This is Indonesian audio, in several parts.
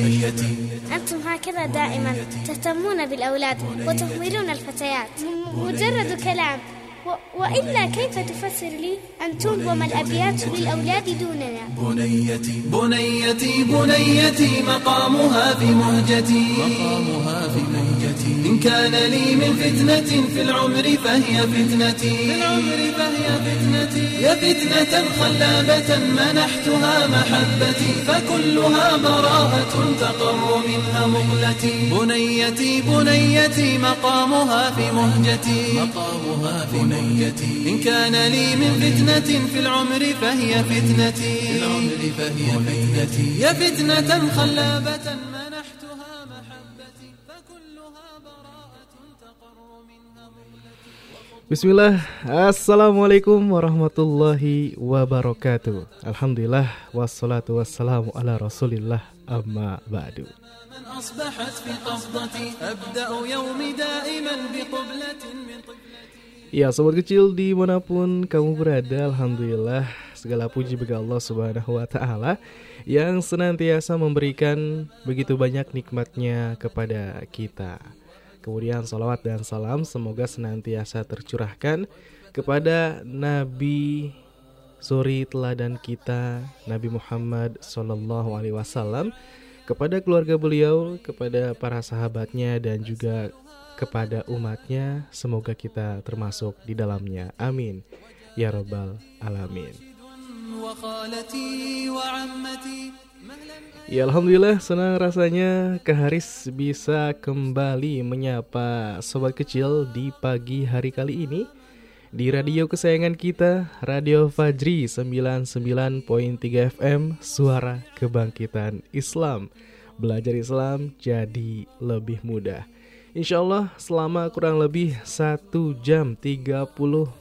بنيتي أنتم هكذا دائما تهتمون بالأولاد وتهملون الفتيات. مجرد كلام. و- وإلا كيف تفسر لي أن تنظم الأبيات للأولاد دوننا؟ بنيتي بنيتي بنيتي مقامها في مهجتي. مقامها في مهجتي. كان لي من فتنة في العمر فهي فتنتي. في العمر فهي فتنتي. يا فتنة خلابة منحتها محبتي فكلها براءة تقر منها مقلتي بنيتي بنيتي مقامها في مهجتي. مقامها في مهجتي. إن كان لي من فتنة في العمر فهي فتنتي. في العمر فهي فتنتي. يا فتنة خلابة Bismillah, Assalamualaikum warahmatullahi wabarakatuh. Alhamdulillah, wassalatu wassalamu ala rasulillah amma ba'du. Ya, sobat kecil di mana pun kamu berada, Alhamdulillah Segala puji bagi Allah subhanahu wa ta'ala Yang senantiasa memberikan begitu banyak nikmatnya kepada kita. Kemudian salawat dan salam semoga senantiasa tercurahkan kepada Nabi suri teladan kita Nabi Muhammad Sallallahu Alaihi Wasallam kepada keluarga beliau, kepada para sahabatnya dan juga kepada umatnya. Semoga kita termasuk di dalamnya. Amin. Ya Rabbal Alamin. Ya Alhamdulillah senang rasanya Kak Haris bisa kembali menyapa sobat kecil di pagi hari kali ini Di radio kesayangan kita Radio Fajri 99.3 FM Suara Kebangkitan Islam. Belajar Islam jadi lebih mudah. Insya Allah selama kurang lebih 1 jam 30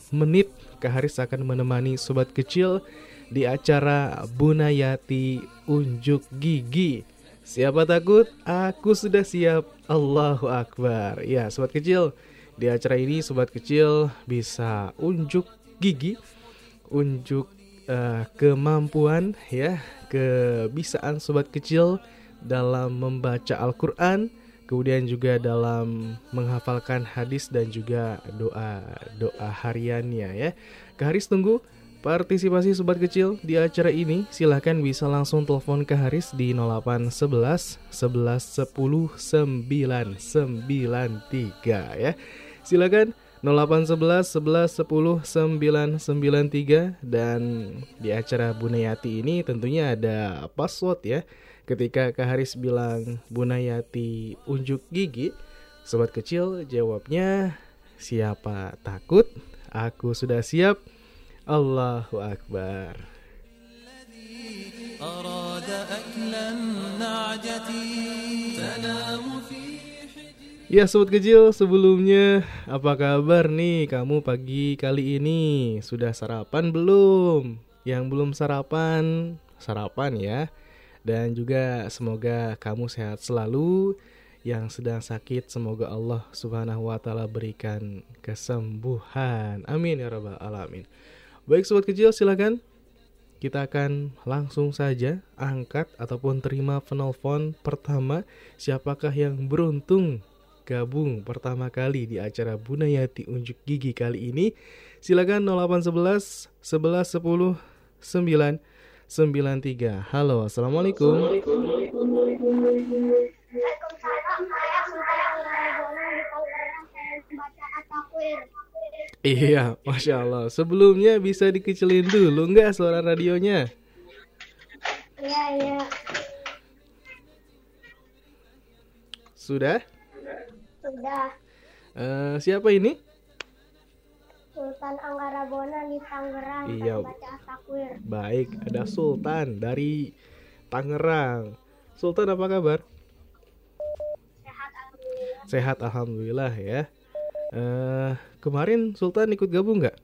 menit Kak Haris akan menemani sobat kecil di acara Bunayati Unjuk Gigi. Siapa takut? Aku sudah siap. Allahu Akbar. Ya, sobat kecil, di acara ini sobat kecil bisa unjuk gigi, unjuk eh, kemampuan ya, kebisaan sobat kecil dalam membaca Al-Qur'an, kemudian juga dalam menghafalkan hadis dan juga doa-doa hariannya ya. Kak Haris tunggu Partisipasi sobat kecil di acara ini silahkan bisa langsung telepon ke Haris di 0811 11 10 993 ya. Silakan 0811 11 10 993 dan di acara Bunayati ini tentunya ada password ya. Ketika Kak Haris bilang Bunayati unjuk gigi, sobat kecil jawabnya siapa takut? Aku sudah siap. Allahu Akbar. Ya sobat kecil, sebelumnya apa kabar nih kamu pagi kali ini? Sudah sarapan belum? Yang belum sarapan, sarapan ya. Dan juga semoga kamu sehat selalu. Yang sedang sakit semoga Allah Subhanahu wa taala berikan kesembuhan. Amin ya rabbal alamin. Baik sobat kecil silakan kita akan langsung saja angkat ataupun terima penelpon pertama siapakah yang beruntung gabung pertama kali di acara Bunayati Unjuk Gigi kali ini. Silakan 0811 11 10 9 93. Halo, Assalamualaikum. Iya, Masya Allah. Sebelumnya bisa dikecilin dulu nggak suara radionya? Iya, iya. Sudah? Sudah. Eh, siapa ini? Sultan Anggara Bona di Tangerang Iya. Baik, ada Sultan dari Tangerang. Sultan apa kabar? Sehat alhamdulillah. Sehat alhamdulillah ya. Eh, kemarin Sultan ikut gabung nggak?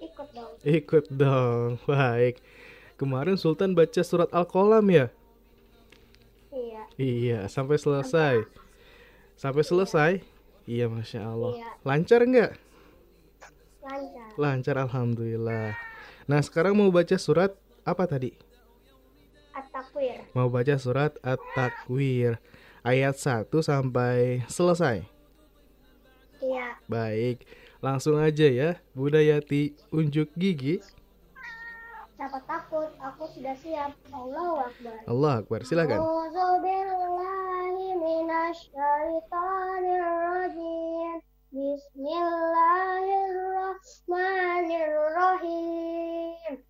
Ikut dong. Ikut dong. Baik. Kemarin Sultan baca surat Al-Qalam ya? Iya. Iya, sampai selesai. Sampai selesai? Iya, Masya Allah. Iya. Lancar nggak? Lancar. Lancar, Alhamdulillah. Nah, sekarang mau baca surat apa tadi? At-Takwir. Mau baca surat At-Takwir ayat 1 sampai selesai. Iya. Baik, langsung aja ya. Bunda Yati unjuk gigi. Siapa takut? Aku sudah siap. Allahu Akbar. Allah Akbar, silakan. Bismillahirrahmanirrahim.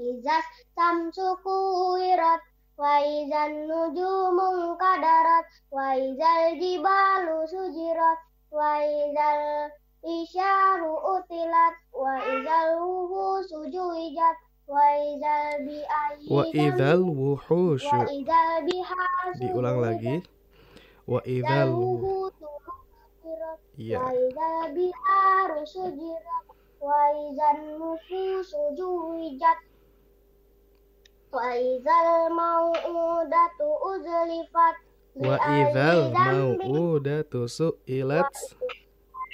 Izas samsu kuwirat wa izan nujumu kadarat wa izal jibalu sujirat wa izal isyaru utilat wa izal wuhusu juwijat wa izal bi'ayyi Wa idzal wuhusyu. wa idzal bihasu Diulang lagi. Wa idzal wu- Iya. wa idzal biharu sujirat wa idzal nufusu juwijat wa idzal mau'udatu uzlifat Wa idzal mau'udatu su'ilat.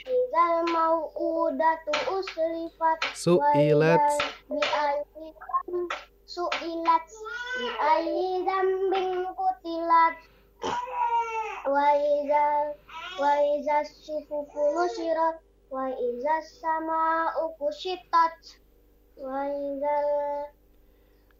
Idzal mau'udatu uslifat. Su'ilat. bi'ayyi su'ilat. Bi'ayyi dzambin qutilat wa idzal wa idzal sufufu nusirat wa idzal sama'u kushitat wa idzal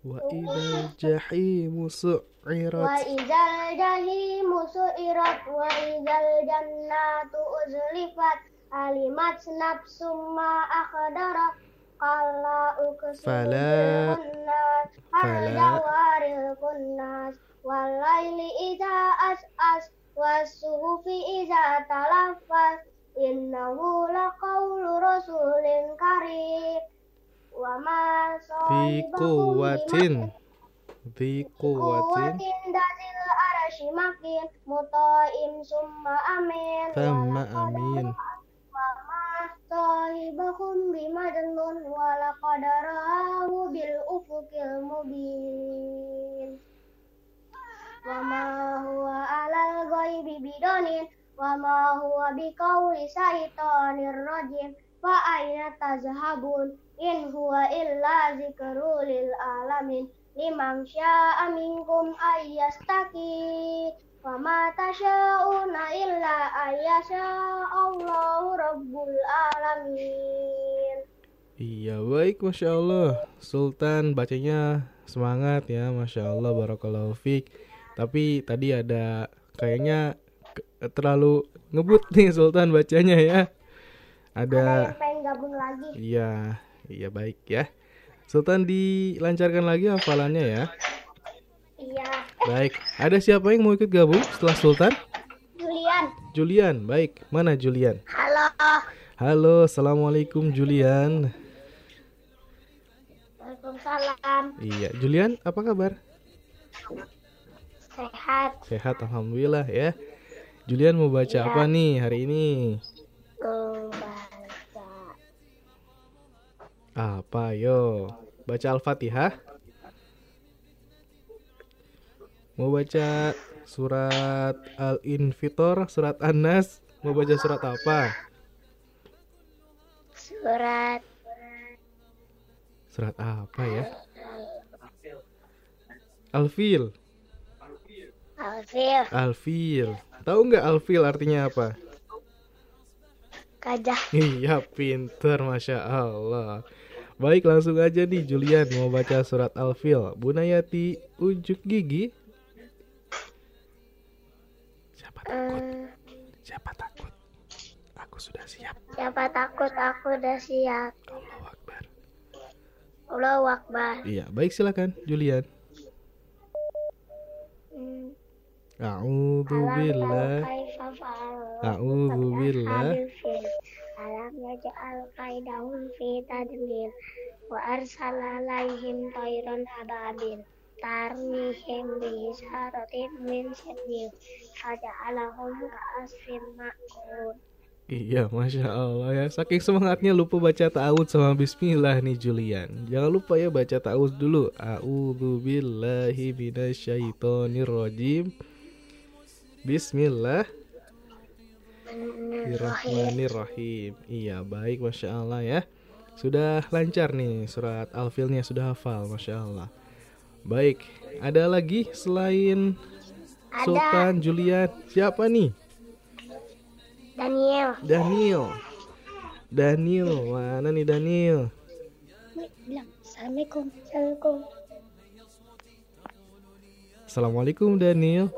wa idzal jahimu wa su'irat. Idzal jahimu su'irat wa idzal jannatu uzlifat alimat nafsum ma akhdarat qala uqsimu Fala- fala- jawaril kunnas wal laili idza as'as was-suhufi idza talaffas innahu wa ma quwwatin Kuwatin dazil arashi makin Muta'im summa amin Thumma amin. Sahibakum bimajnun Walaqadarahu bil ufukil mubin Wama huwa alal ghaibi bidonin Wama huwa biqauli syaitonir rajim Fa aina tazhabun In huwa illa zikrul lil alamin liman sya'a minkum ayyastaqi wa ma tasyauna illa ayyasha Allahu rabbul alamin. Iya baik Masya Allah. Sultan bacanya semangat ya Masya Allah Barakallahu Fik. Tapi tadi ada kayaknya terlalu ngebut nih Sultan bacanya ya. Ada Ada yang pengen gabung lagi. Iya Iya baik ya Sultan dilancarkan lagi hafalannya ya? Iya. Baik. Ada siapa yang mau ikut gabung setelah Sultan? Julian. Julian. Baik. Mana Julian? halo. Halo. Assalamualaikum Julian. Waalaikumsalam. Iya. Julian apa kabar? sehat. Sehat Alhamdulillah ya. Julian mau baca Iya. apa nih hari ini? kebaca Apa yo? Baca Al-Fatihah? Mau baca surat Al-Infitor, surat An-Nas? Mau baca surat apa? surat Surat apa ya? Al-Fil. Alfil Al-Fil. Tahu nggak Al-Fil artinya apa? gajah Iya, pinter, masya Allah. Baik, langsung aja nih Julian mau baca surat Al-Fil. Bunayati unjuk gigi. Siapa takut? Eh, Siapa takut? Aku sudah siap. siapa takut aku udah siap Allahu Akbar. Allahu Akbar Iya, baik silakan Julian. Hmm. A'udzu billah. A'udzu billah. Yaj'al qaidahum fi tadmir wa arsala alaihim tayran ababil tarmihim bi syaratin min sijil faja'alahum ka'asfin ma'kul Iya, masya Allah ya. Saking semangatnya lupa baca ta'awud sama Bismillah nih Julian. Jangan lupa ya baca ta'awud dulu. A'udzu billahi minasyaitonir rajim. Bismillah. Bismillahirrahmanirrahim. Iya, baik Masya Allah ya. Sudah lancar nih surat Al-Filnya sudah hafal, Masya Allah. Baik, ada lagi selain Ada. Sultan Julian. Siapa nih? Daniel. Daniel. Daniel, mana nih Daniel? Bilang Assalamualaikum. Assalamualaikum. Assalamualaikum Daniel.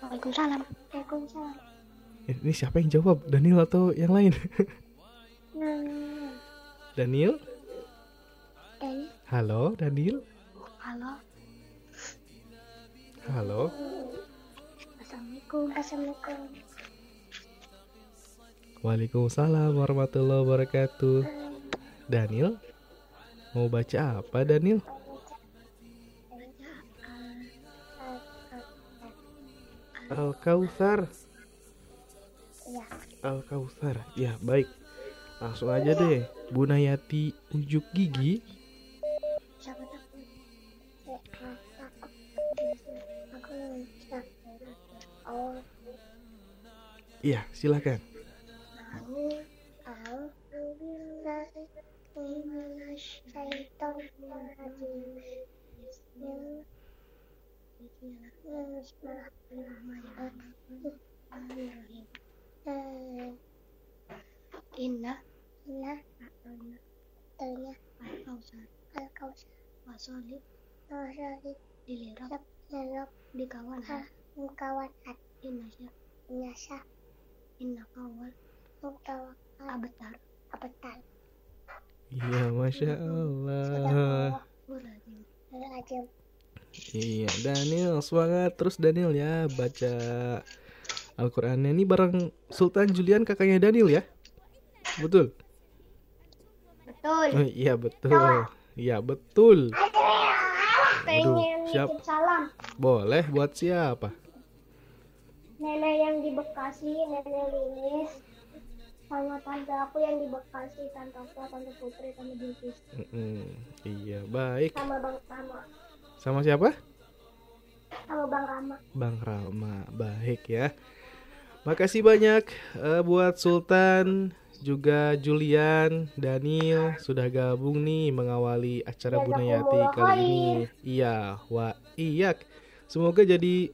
Waalaikumsalam. Waalaikumsalam. Eh, Ini siapa yang jawab? Daniel atau yang lain? Nah, Daniel? Daniel. Halo, Daniel? Halo. Halo. Assalamualaikum. Assalamualaikum. Waalaikumsalam warahmatullahi wabarakatuh. Daniel? Mau baca apa Daniel? Al-Kautsar. Ya. Al-Kautsar. Ya, baik. Langsung aja deh. Bunayati unjuk gigi. Oh, Iya, silakan. Bismillahirrahmanirrahim. Eh, Inna. Inna Tanya Al-Kausar. Al-Kausar. Wasolib Wasolib Dilirap Dilirap Di kawan hat Di kawan hat Inna sya Inna kawan Kawan Abetar Abetar Iya, masya Allah. Iya, Daniel semangat. Terus Daniel ya baca Al-Qur'annya ini bareng Sultan Julian kakaknya Daniel ya. Betul? Betul Oh, iya betul. Iya betul. Pengen siap. salam Boleh buat siapa? Nenek yang di Bekasi, Nenek Lilis sama tante aku yang di Bekasi, tante aku, tante Putri, tante Bilkis, Mm-mm, Iya, baik. sama Bang Rama, Sama siapa? sama Bang Rama. Bang Rama. Baik ya. Makasih banyak eh, buat Sultan juga Julian, Daniel sudah gabung nih mengawali acara Bunayati kali ini. Iya, wa iyak. Semoga jadi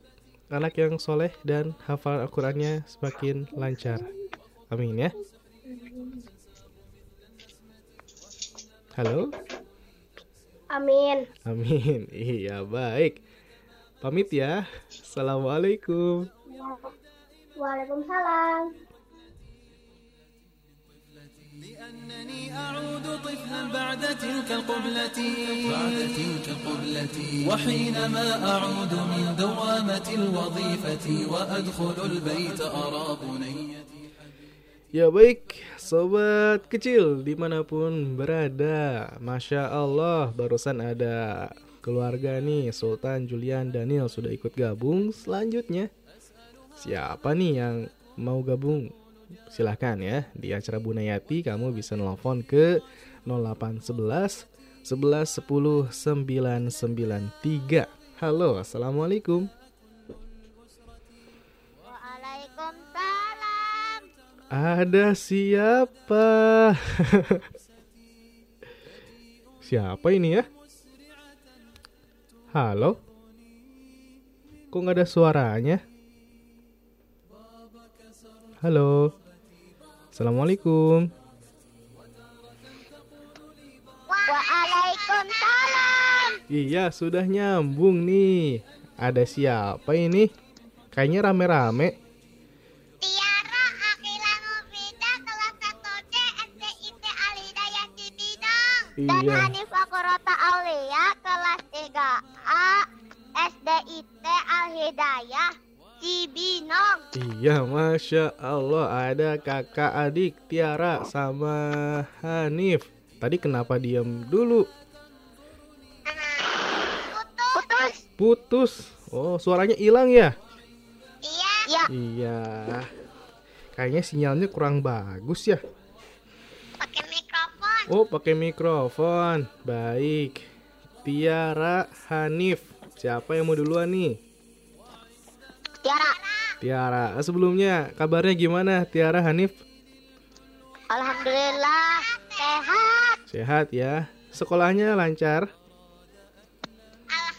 anak yang soleh dan hafalan Al-Qur'annya semakin lancar. Amin ya. Halo. Amin. Amin. Iya, baik. Pamit ya. Assalamualaikum. Waalaikumsalam. لأنني أعود طفلا بعد تلك القبلة بعد تلك القبلة وحينما أعود من دوامة الوظيفة وأدخل البيت أرى بنيتي Ya baik, sobat kecil dimanapun berada Masya Allah barusan ada keluarga nih Sultan Julian Daniel sudah ikut gabung Selanjutnya siapa nih yang mau gabung? Silahkan ya di acara Bunayati kamu bisa nelfon ke 0811 11 10 993 Halo Assalamualaikum Waalaikumsalam. Ada siapa? siapa ini ya? Halo? Kok nggak ada suaranya? Halo? Assalamualaikum. Waalaikumsalam. Iya, sudah nyambung nih. Ada siapa ini? Kayaknya rame-rame. Tiara Akila Mufida kelas 1C SDIT Al Hidayah Cibinong. Dan Iya. Hanifah Korota Aulia kelas 3A SDIT Al Hidayah Cibinong. Iya, masya Allah ada kakak adik Tiara sama Hanif. Tadi kenapa diam dulu? Putus. Putus. Oh, suaranya hilang ya? Iya. Iya. Iya. Kayaknya sinyalnya kurang bagus ya. Pakai mikrofon. Oh, pakai mikrofon. Baik. Tiara Hanif. Siapa yang mau duluan nih? Tiara. Tiara. Sebelumnya kabarnya gimana Tiara Hanif? Alhamdulillah sehat. Sehat ya. Sekolahnya lancar?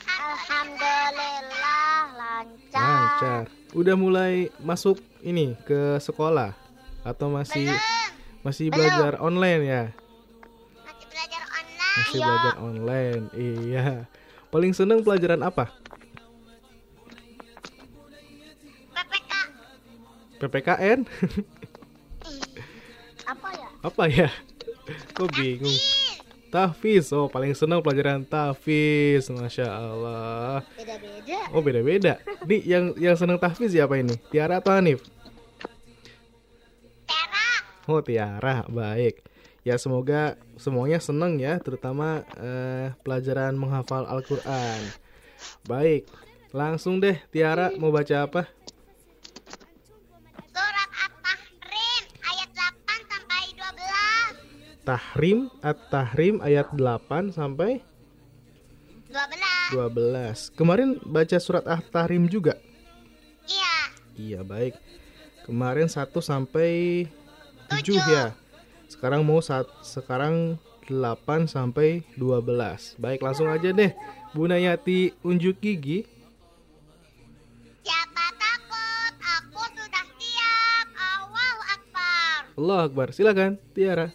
Alhamdulillah lancar. Lancar. Udah mulai masuk ini ke sekolah atau masih Belum. masih Belum. belajar online ya? Masih belajar online. Masih iya. belajar online. Iya. Paling seneng pelajaran apa? PPKN? Apa ya? apa ya? Kok bingung? Tahfiz. Oh, paling seneng pelajaran tahfiz. Masya Allah. Beda-beda. Oh, beda-beda. Nih yang yang seneng tahfiz siapa ini? Tiara atau Hanif? Tera. Oh Tiara, baik. Ya semoga semuanya senang ya, terutama eh, pelajaran menghafal Al-Quran. Baik, langsung deh Tiara mau baca apa? Surat At-Tahrim ayat 8 sampai 12. Tahrim, At-Tahrim ayat 8 sampai 12. 12. Kemarin baca surat At-Tahrim juga? Iya. Iya, baik. Kemarin 1 sampai 7 ya. Sekarang mau saat sekarang 8 sampai 12. Baik, langsung aja deh. Bu Nayati unjuk gigi. Siapa takut? Aku sudah siap. Awal Akbar. Allah Akbar. Silakan, Tiara.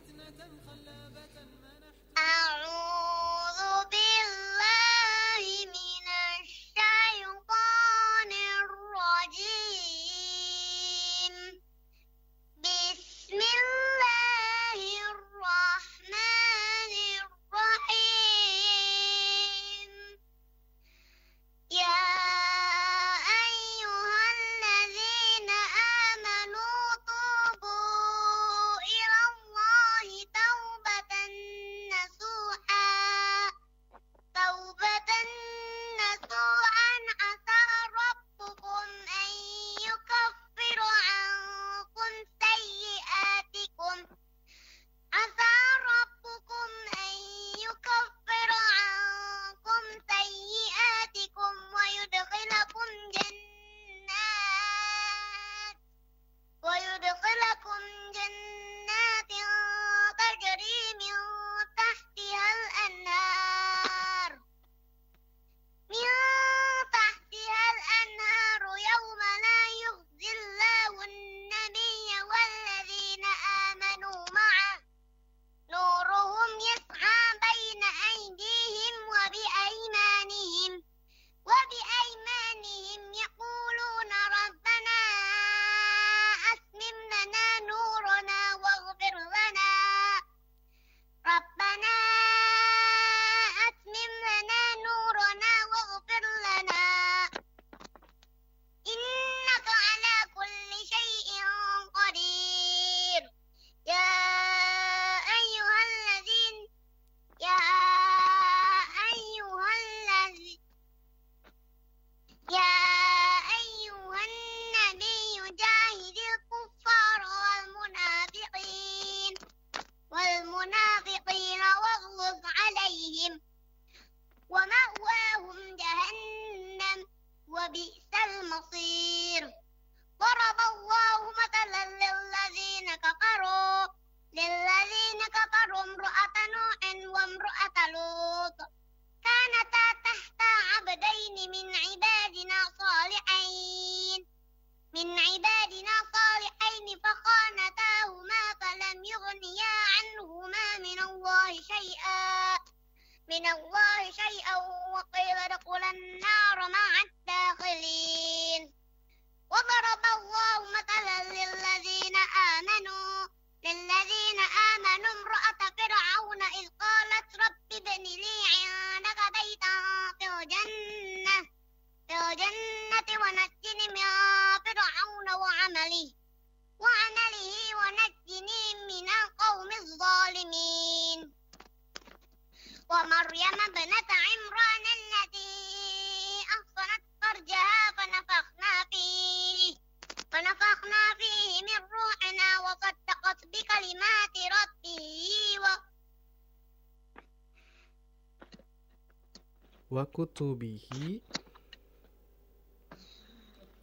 wa kutubihi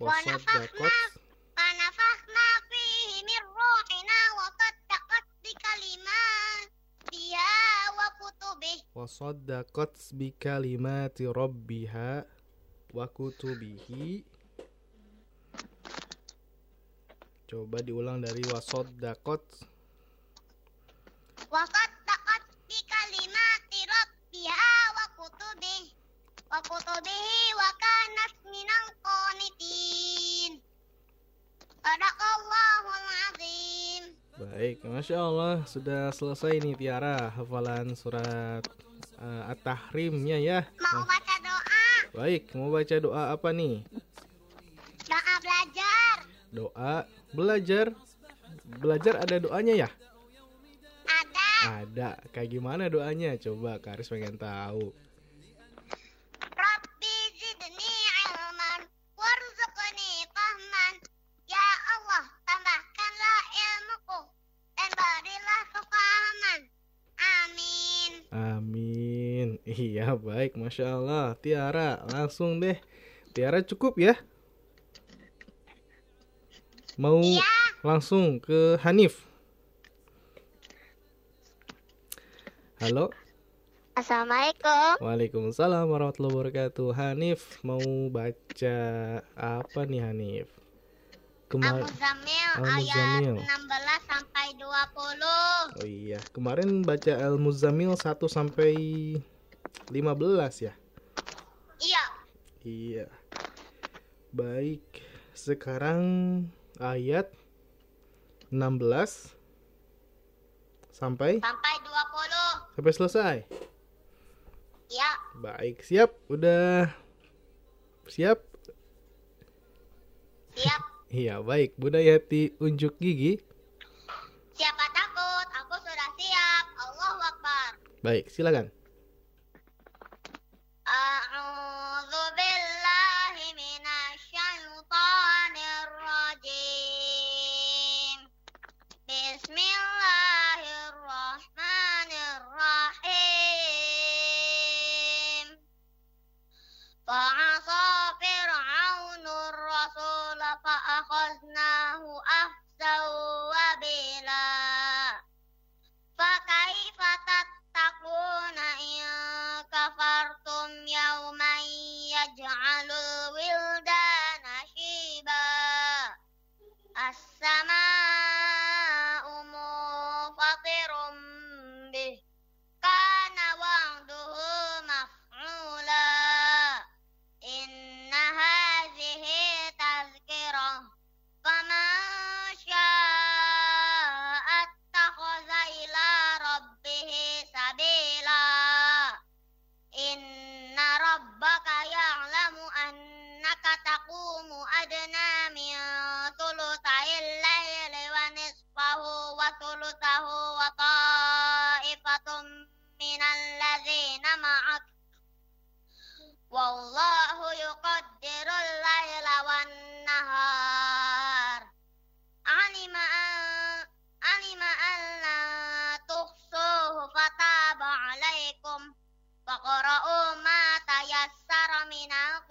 wa saddaqat wa nafakhna fihi min ruhina wa saddaqat bi kalimatiha wa kutubihi. Wa saddaqat bi kalimati rabbiha wa kutubihi. Coba diulang dari wa saddaqat Baik, masya Allah sudah selesai nih Tiara hafalan surat eh, At-Tahrimnya ya. mau baca doa Baik, mau baca doa apa nih? doa belajar Doa belajar. Belajar ada doanya ya? ada Ada. Kayak gimana doanya? Coba Karis pengen tahu. Iya, baik. Masya Allah. Tiara, langsung deh. Tiara cukup ya? Mau Iya. langsung ke Hanif. Halo. Assalamualaikum Waalaikumsalam warahmatullahi wabarakatuh. Hanif mau baca apa nih Hanif? Kemar Al-Muzammil Al-Muzammil. ayat 16 sampai 20 Oh iya, kemarin baca Al-Muzammil 1 sampai 15 ya? Iya Iya. Baik, sekarang ayat 16 sampai sampai 20 sampai selesai. Iya Baik, siap? Udah siap? siap Iya, baik. Bunda Yati unjuk gigi. Siapa takut? Aku sudah siap Allahu Akbar Baik, silakan. وثلثه وطائفة من الذين معك. والله يقدر الليل والنهار. علم أن علم أن لا تحصوه فتاب عليكم. فاقرؤوا ما تيسر من القرآن.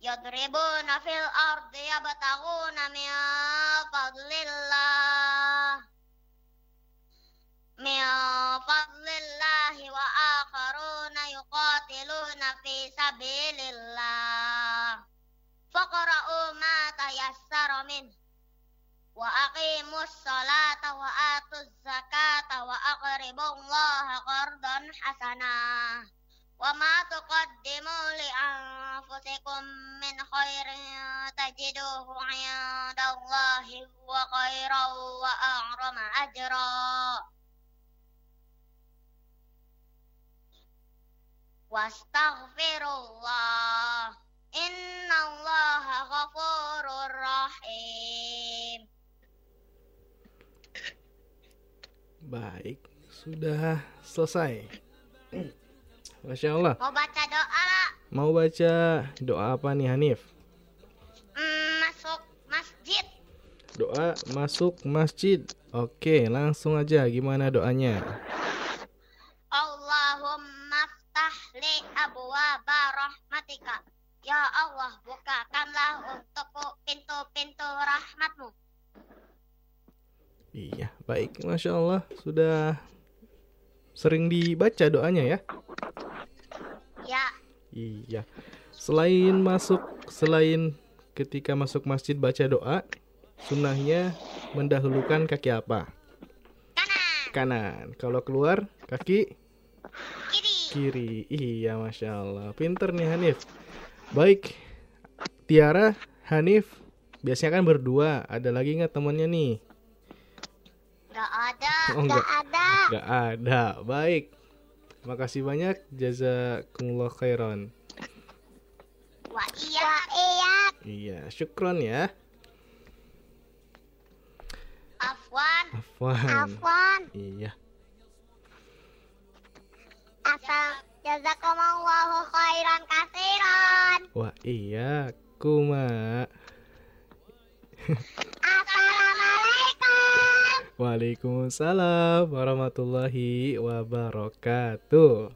يضربون في الأرض يبتغون من فضل الله من فضل الله وآخرون يقاتلون في سبيل الله فاقرؤوا ما تيسر منه وأقيموا الصلاة وآتوا الزكاة وأقربوا الله قرضا حسنا وما تقدموا لأنفسكم من خير تجدوه عند الله هو خيرا وأعظم أجرا واستغفروا الله إن الله غفور رحيم Baik, sudah selesai. Masya Allah. Mau baca doa Mau baca doa apa nih Hanif? Hmm, masuk masjid Doa masuk masjid. Oke, langsung aja. Gimana doanya? Allahumma ftah li abwaba rahmatika Ya Allah bukakanlah untukku pintu-pintu rahmatmu Baik, Masya Allah Sudah sering dibaca doanya ya Ya. Iya Selain masuk Selain ketika masuk masjid baca doa Sunnahnya mendahulukan kaki apa? Kanan. Kanan Kalau keluar kaki Kiri. kiri Iya Masya Allah Pinter nih Hanif Baik Tiara, Hanif Biasanya kan berdua Ada lagi nggak temannya nih? Gak ada. Oh, Gak enggak. ada. Gak ada. Baik. Makasih banyak jazakumullah khairan. Wah iya. Wah iya. Iya, syukron ya. Afwan. Afwan. Afwan. Iya. Asal jazakumullahu khairan kasiran. Wah, iya. Kuma. Assalamualaikum. Waalaikumsalam warahmatullahi wabarakatuh.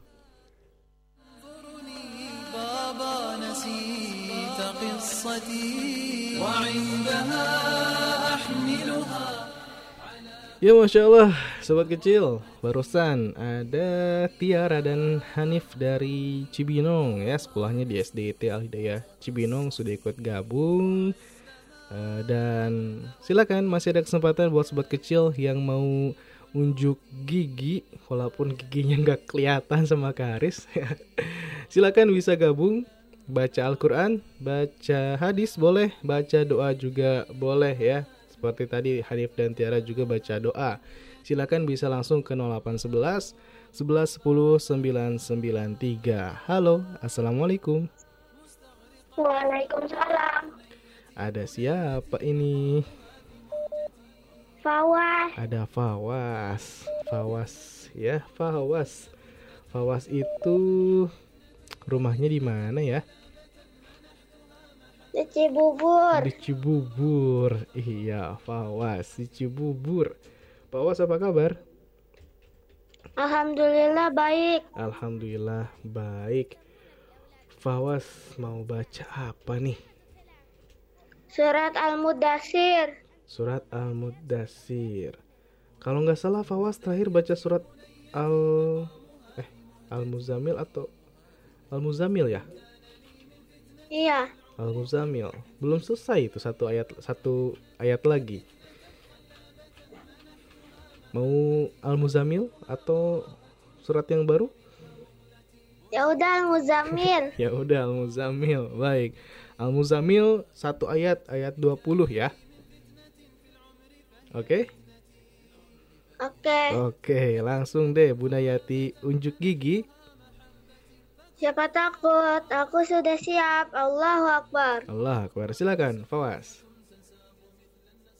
Ya Masya Allah Sobat kecil Barusan ada Tiara dan Hanif dari Cibinong ya Sekolahnya di SDT Al Hidayah Cibinong sudah ikut gabung Eh, Dan silakan masih ada kesempatan buat Sobat Kecil yang mau unjuk gigi Walaupun giginya nggak kelihatan sama Kak Haris Silakan bisa gabung Baca Al-Quran, baca hadis boleh, baca doa juga boleh ya seperti tadi Hanif dan Tiara juga baca doa. Silakan bisa langsung ke 0811 11 10 993. Halo, Assalamualaikum. Waalaikumsalam. Ada siapa ini? Fawas. Ada Fawas. Fawas ya, Fawas. Fawas itu rumahnya di mana ya? Di Cibubur. Di Cibubur. Iya, Fawas di Cibubur. Fawas apa kabar? Alhamdulillah baik. Alhamdulillah baik. Fawas mau baca apa nih? Surat Al-Mudassir. Surat Al-Mudassir. Kalau nggak salah Fawas terakhir baca surat Al eh Al-Muzamil atau Al-Muzamil ya? Iya. Al-Muzamil. Belum selesai itu satu ayat satu ayat lagi. Mau Al-Muzamil atau surat yang baru? Ya udah Al-Muzammil. Ya udah Al-Muzamil. Baik. Al-Muzamil satu ayat ayat 20 ya. Oke? Oke. Oke, langsung deh Bunda Yati unjuk gigi. Siapa takut? Aku sudah siap. Allahu Akbar. Allah Akbar. Silakan, Fawas.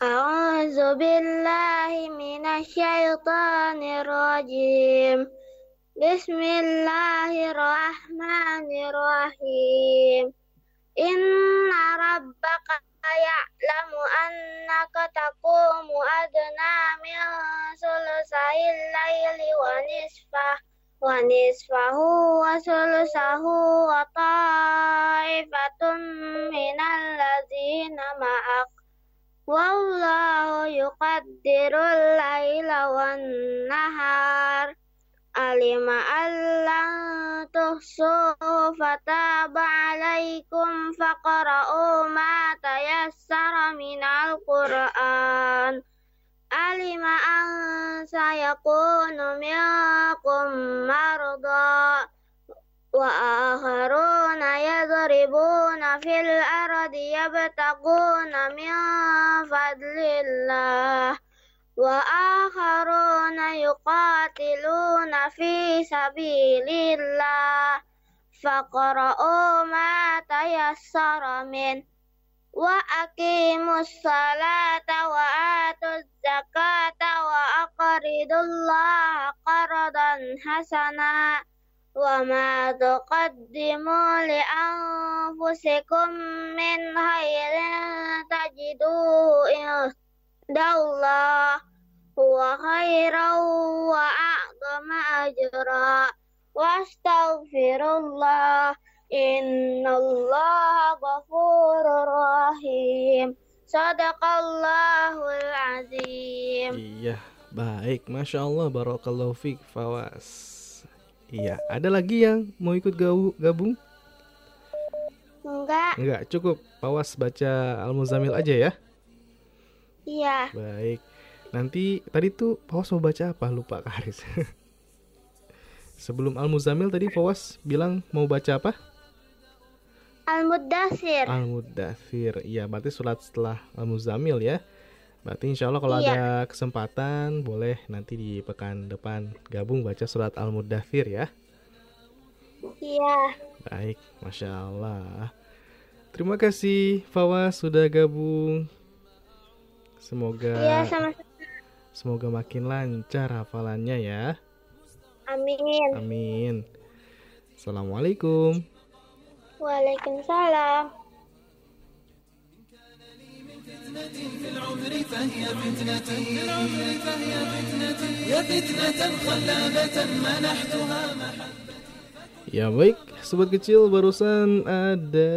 A'udzu billahi minasyaitonir rajim. Bismillahirrahmanirrahim. Inna rabbaka ya'lamu annaka taqumu adna min sulusayil laili wa nisfah wa nisfahu wa sulusahu wa ta'ifatun minal ladzina ma'ak. Wallahu yuqaddirul laila wan nahar Alima allan tuhsu fataba alaikum faqra'u ma tayassara minal Qur'an. Alima an sayakunu minkum marda wa akharuna yadribuna fil ardi yabtaguna min fadlillah wa akharuna yuqatiluna fi sabilillah faqra'u ma tayassara min wa aqimus salata wa atuz zakata wa aqridullaha qardan hasana ma tuqaddimu li anfusikum min khairin tajiduhu indallah huwa khairan wa a'zama ajra wastaghfirullah innallaha ghafurur rahim sadaqallahul azim Iya, Baik, Masya Allah, Barakallahu Fik, Fawas. Iya, ada lagi yang mau ikut gabung? Enggak. Enggak, cukup. Fawas baca Al-Muzamil aja ya. Iya. Baik, nanti tadi tuh Fawas mau baca apa? Lupa Kak Haris Sebelum Al-Muzamil tadi Fawas bilang mau baca apa? Al-Mudathir. Al-Mudathir Iya, berarti surat setelah Al-Muzamil ya Berarti insya Allah kalau Iya. ada kesempatan Boleh nanti di pekan depan gabung baca surat Al-Mudathir ya Iya. Baik, Masya Allah Terima kasih Fawas sudah gabung Semoga Iya, sama Semoga makin lancar hafalannya ya Amin. Amin Assalamualaikum Waalaikumsalam. في العمر فهي فتنتي في العمر فهي فتنتي يا فتنة خلابة منحتها محبة Ya baik, sobat kecil barusan ada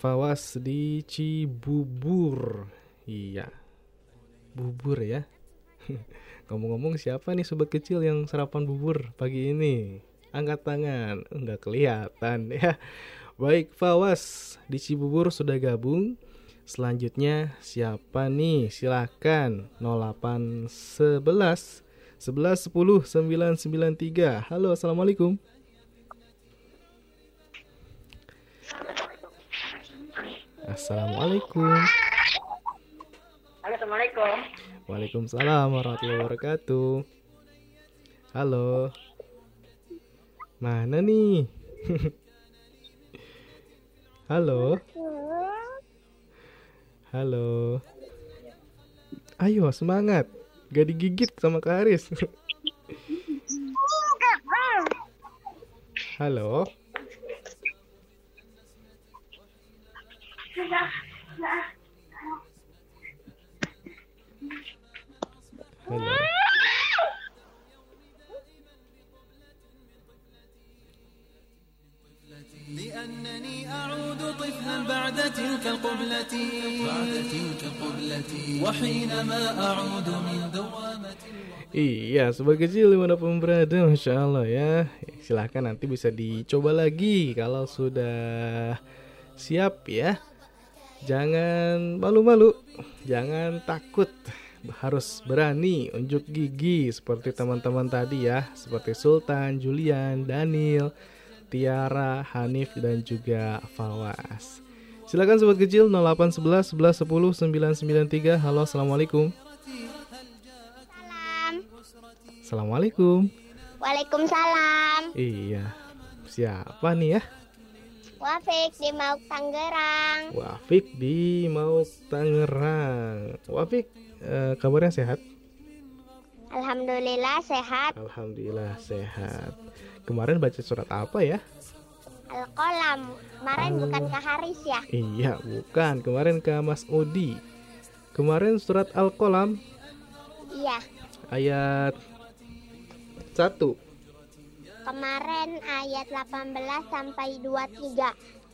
Fawas di Cibubur. Iya, bubur ya. Ngomong-ngomong siapa nih sobat kecil yang sarapan bubur pagi ini? Angkat tangan, enggak kelihatan ya. Baik, Fawas di Cibubur sudah gabung. Selanjutnya siapa nih? Silakan 0811 11 10 993. Halo, Assalamualaikum. Assalamualaikum. Assalamualaikum. Waalaikumsalam warahmatullahi wabarakatuh. Halo. Mana nih? Halo. Halo. Ayo semangat. Gak digigit sama. Halo. Halo. Iya, sobat kecil di mana pun berada, masya Allah ya. Silahkan nanti bisa dicoba lagi kalau sudah siap ya. Jangan malu-malu, jangan takut, harus berani unjuk gigi seperti teman-teman tadi ya, seperti Sultan, Julian, Daniel, Tiara, Hanif dan juga Fawas. Silakan sobat kecil 0811 11 10 993. Halo, assalamualaikum. Salam. Assalamualaikum. Waalaikumsalam. Iya. Siapa nih ya? Wafik di Mauk Tangerang. Wafik di Mauk Tangerang. Wafik, eh, kabarnya sehat? Alhamdulillah sehat. Alhamdulillah sehat. Kemarin baca surat apa ya? Al-Qalam. Kemarin Al- bukan ke Haris ya? Iya, bukan. Kemarin ke Mas Udi. Kemarin surat Al-Qalam Iya. ayat 1. Kemarin ayat 18 sampai 23.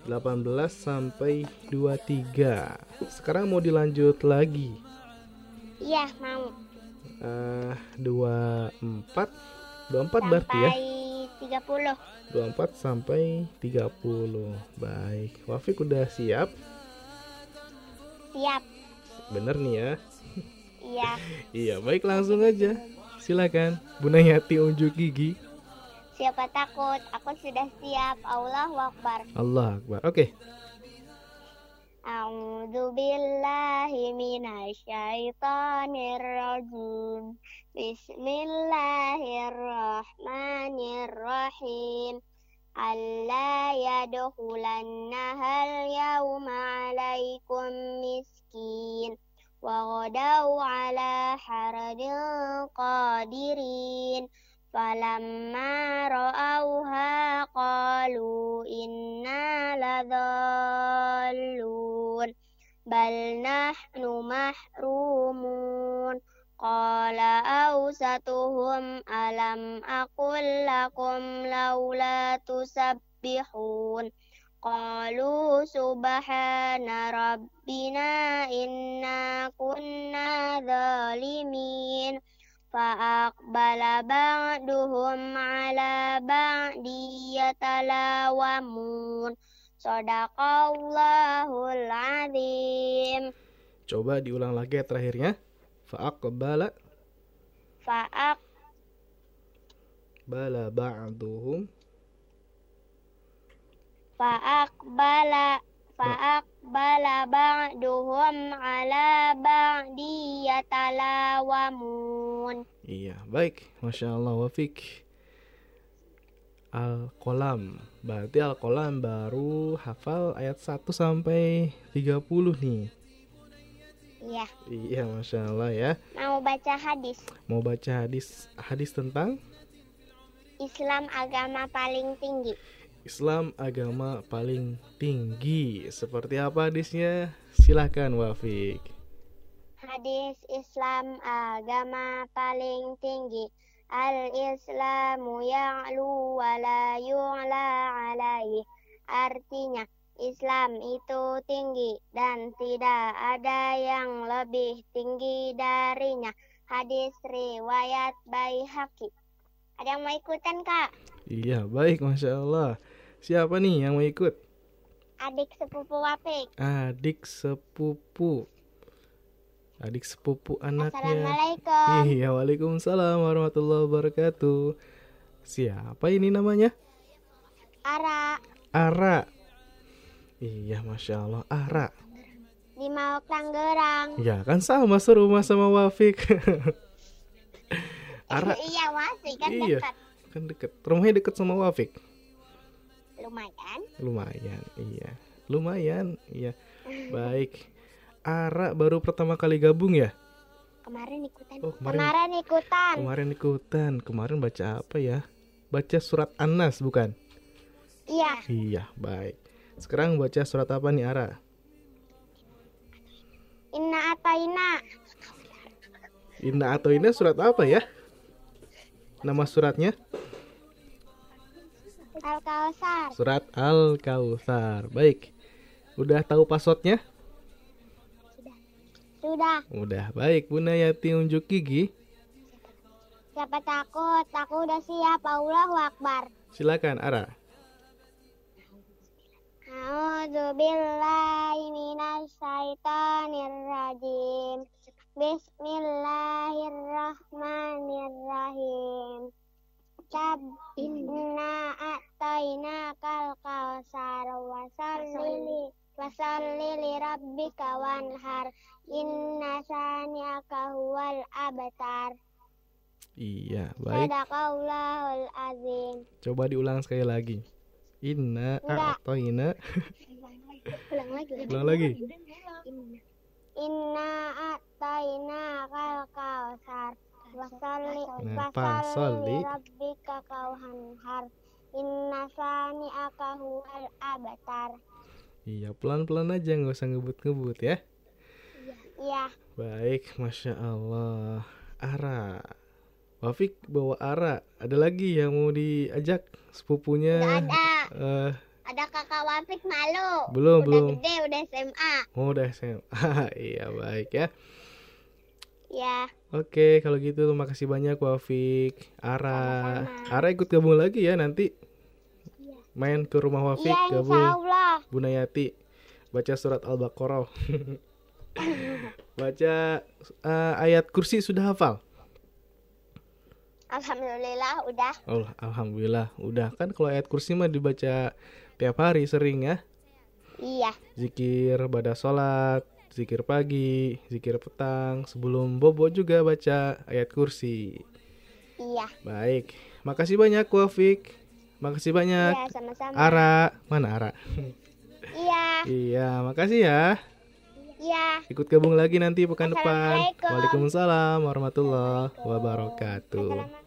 18 sampai 23. Sekarang mau dilanjut lagi. Iya, mau. Eh, 24 24 berarti ya? Sampai 30. 24 sampai 30. Baik. Wafik udah siap? Siap. Bener nih ya. Iya. Iya, baik langsung aja. Silakan. Bunda Yati unjuk gigi. Siapa takut? Aku sudah siap. Allahu Akbar. Allah Akbar. Oke. A'udzu billahi minasyaitonir rajim. بسم الله الرحمن الرحيم. ألا يدخلنها اليوم عليكم مسكين. وغدوا على حرد قادرين. فلما رأوها قالوا إنا لضالون. بل نحن محرومون. Qala awsatuhum alam akul lakum laula tusabbihun. Qalu subhana rabbina inna kunna zalimin. Fa'aqbala ba'duhum ala ba'di yatalawamun. Sadaqallahul azim. Coba diulang lagi ya terakhirnya. Fa'aqbala. Faak Bala ba'duhum. Fa'aqbala. Fa'aqbala ba'aduhum ala ba'di yatalawamun. Iya, baik. Masya Allah, Wafik. Al-Qolam Berarti Al-Qolam baru hafal ayat 1 sampai 30 nih. Iya, Iya, Masya Allah ya. mau baca hadis. Mau baca hadis hadis tentang Islam agama paling tinggi. Islam agama paling tinggi. Seperti apa hadisnya? Silahkan Wafik. Hadis Islam agama paling tinggi. Al-Islamu ya'lu wa la yu'la alaih. Artinya, Islam itu tinggi dan tidak ada yang lebih tinggi darinya. Hadis riwayat Baihaqi. Ada yang mau ikutan, Kak? Iya, baik Masya Allah. Siapa nih yang mau ikut? Adik sepupu Wapik. Adik sepupu. Adik sepupu anaknya. Assalamualaikum. Iya, waalaikumsalam warahmatullahi wabarakatuh. Siapa ini namanya? Ara Ara. Iya, masya Allah, Ara. di Mauk Tanggerang. Ya kan sama serumah sama Wafik. Ara, iya masih kan Iya. dekat. kan deket. Rumahnya deket sama Wafik. Lumayan. Lumayan, iya. Lumayan, iya. Baik. Ara baru pertama kali gabung ya? Kemarin ikutan. Oh, kemarin- kemarin ikutan. Kemarin ikutan. Kemarin baca apa ya? Baca surat An-Nas bukan? Iya. Iya, baik. Sekarang baca surat apa nih Ara? Inna ataina. Inna atau Inna surat apa ya? Nama suratnya? Al Kausar. Surat Al-Kautsar. Baik. Udah tahu passwordnya? Sudah. Udah. Baik, Bunda Yati unjuk gigi. Siapa takut? Aku udah siap. Allahu Akbar. Silakan Ara. A'udzu billahi minasy syaithanir rajim. Bismillahirrahmanirrahim. Tab inna a'taina kal kausar wa salli wa salli li rabbika wanhar inna saniaka huwal abtar Iya, baik. sadaqallahul azim Coba diulang sekali lagi. Inna Enggak. atau Inna. ulang lagi Ulang lagi. Inna a'taina kal kausar wasalli wasalli pasalli. rabbika kauhanhar inna sani huwal abtar Iya, pelan-pelan aja nggak usah ngebut-ngebut ya. iya Baik, masya Allah. Ara, Wafik bawa Ara. Ada lagi yang mau diajak sepupunya? Nggak ada Eh, ada kakak Wafik malu belum, udah belum. gede udah SMA Oh, udah SMA. iya, baik ya. ya Oke, kalau gitu makasih banyak Wafik. Ara, Ara ikut gabung lagi ya nanti. Main ke rumah Wafik insya gabung. Allah Bunayati baca surat Al-Baqarah. baca eh, ayat kursi sudah hafal? Alhamdulillah udah Oh, alhamdulillah. Udah kan kalau ayat kursi mah dibaca tiap hari sering ya. iya Zikir pada sholat, zikir pagi, zikir petang, sebelum bobo juga baca ayat kursi. iya Baik. Makasih banyak Wafik. Makasih banyak iya sama-sama Ara. Mana Ara? iya iya, makasih ya. iya Ikut gabung lagi nanti pekan depan. Waalaikumsalam warahmatullahi wabarakatuh.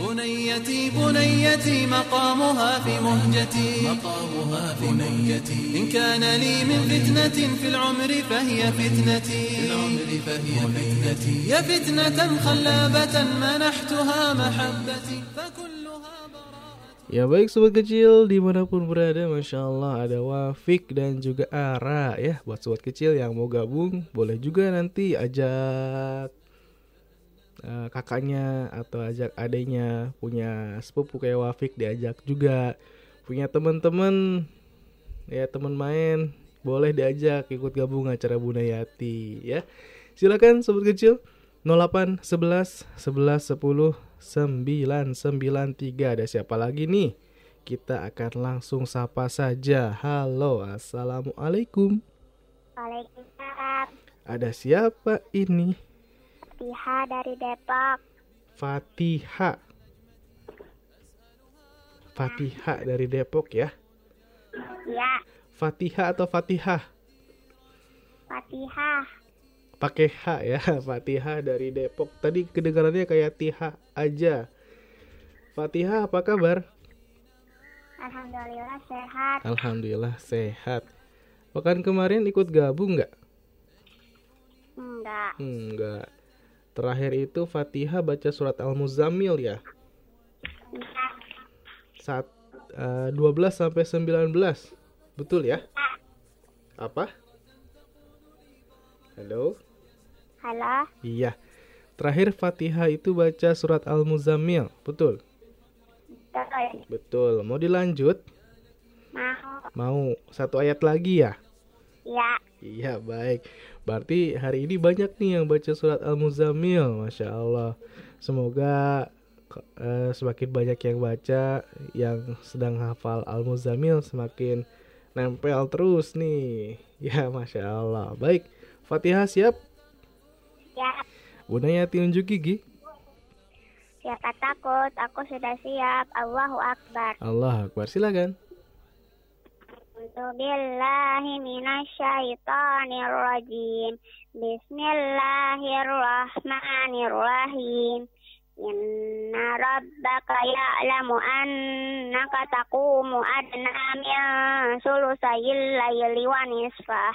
بنيتي بنيتي مقامها في مهجتي مقامها في مهجتي إن كان لي من فتنة في العمر فهي فتنتي في العمر فهي فتنتي يا فتنة خلابة منحتها محبتي فكلها براءة Ya baik sobat kecil dimanapun berada Masya Allah ada Wafik dan juga Ara ya Buat sobat kecil yang mau gabung boleh juga nanti ajak uh, kakaknya atau ajak adiknya Punya sepupu kayak Wafik diajak juga Punya teman-teman ya teman main boleh diajak ikut gabung acara Bunayati ya Silakan sobat kecil 08 11 11 10 993 Ada siapa lagi nih? Kita akan langsung sapa saja Halo Assalamualaikum Waalaikumsalam. Ada siapa ini? Tiha dari Depok. Fatiha Fatiha dari Depok ya Ya, Fatiha atau Fatihah? Fatihah. Pakai H ya Fatihah dari Depok Tadi kedengarannya kayak Tiha aja Fatihah apa kabar? Alhamdulillah sehat. Alhamdulillah sehat. Pekan kemarin ikut gabung nggak? Enggak. Enggak. Terakhir itu Fatihah baca surat Al-Muzammil ya. Saat eh, 12 sampai 19. Betul ya? Apa? Halo? Halo. Iya. Terakhir Fatihah itu baca surat Al-Muzammil. Betul? Betul. Betul. Mau dilanjut? Mau. Mau satu ayat lagi ya? Ya. Iya baik. Berarti hari ini banyak nih yang baca surat Al-Muzammil, masya Allah. Semoga eh, semakin banyak yang baca, yang sedang hafal Al-Muzammil semakin nempel terus nih. Ya masya Allah. Baik, Fatihah siap? Ya. Bunda Yati unjuk gigi. Siapa takut? Aku sudah siap. Allahu Akbar. Allah Akbar silakan. A'udzu billahi minasyaitonir rajim. Bismillahirrahmanirrahim. Inna rabbaka ya'lamu annaka taqumu adna min sulusayil layli wa nisfah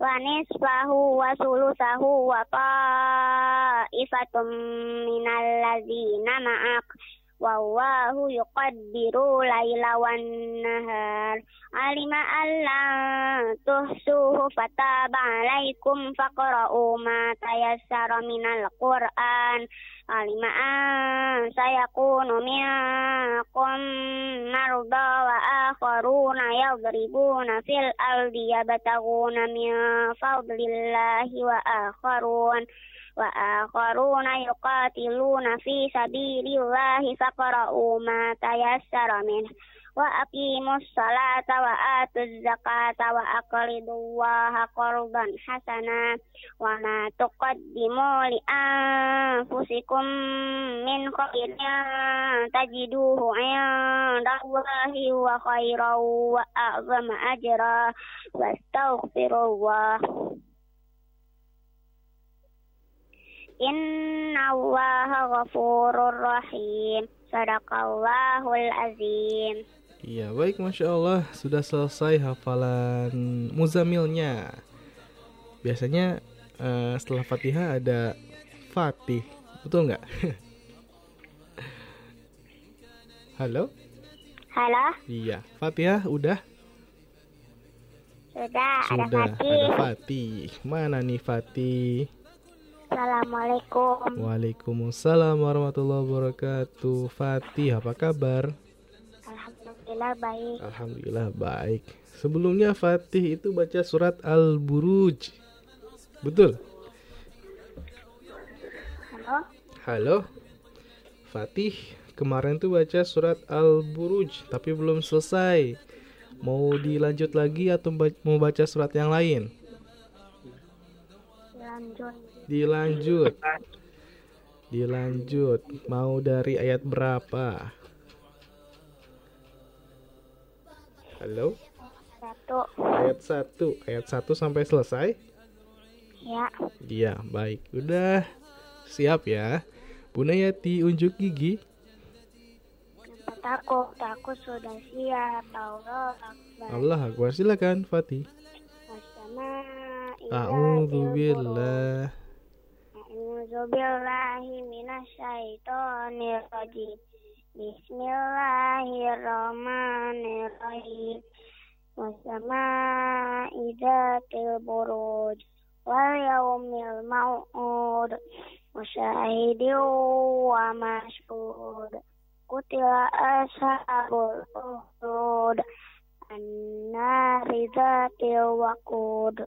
wa nisfahu wa sulusahu wa ta'ifatum minal ladzina ma'ak Wallahu yuqaddiru laila wan nahar. Alima allan tuhsuhu fataba alaikum faqra'u ma tayassara minal Qur'an. Alima an sayakunu minkum marda wa akharuna yadribuna fil ardi yabtaguna min fadlillahi wa akharun وآخرون يقاتلون في سبيل الله فقرأوا ما تيسر منه. وأقيموا الصلاة وآتوا الزكاة وأقرضوا الله قرضا حسنا وما تقدموا لأنفسكم من خير تجدوه عند الله هو خيرا وأعظم أجرا. واستغفروا الله. Inna allaha ghafurur rahim Sadaqallahul azim Iya baik Masya Allah Sudah selesai hafalan Muzamilnya Biasanya eh, setelah Fatihah ada Fatih Betul nggak? Halo? Halo, Iya Fatihah udah? sudah, ada Sudah Fatih ada Fatih Mana nih Fatih? Assalamualaikum. Waalaikumsalam warahmatullahi wabarakatuh. Fatih apa kabar? Alhamdulillah baik. Alhamdulillah baik. Sebelumnya Fatih itu baca surat Al-Buruj. Betul? Halo, Halo? Fatih kemarin tuh baca surat Al-Buruj Tapi belum selesai. Mau dilanjut lagi atau mau baca surat yang lain? lanjut Dilanjut Dilanjut Mau dari ayat berapa? Halo Satu Ayat 1 Ayat 1 sampai selesai? Ya, Iya, baik. Udah siap ya. Bunda Yati unjuk gigi. Kenapa takut? Aku sudah siap Allah Allah Akbar. Silakan Fatih. Wasana A'udzu billah. Bismillahirrahmanirrahim. Wasama'i dzatil buruj wal yaumil mau'ud wa syahidin wa mashhud. Kutila ashabul waqud.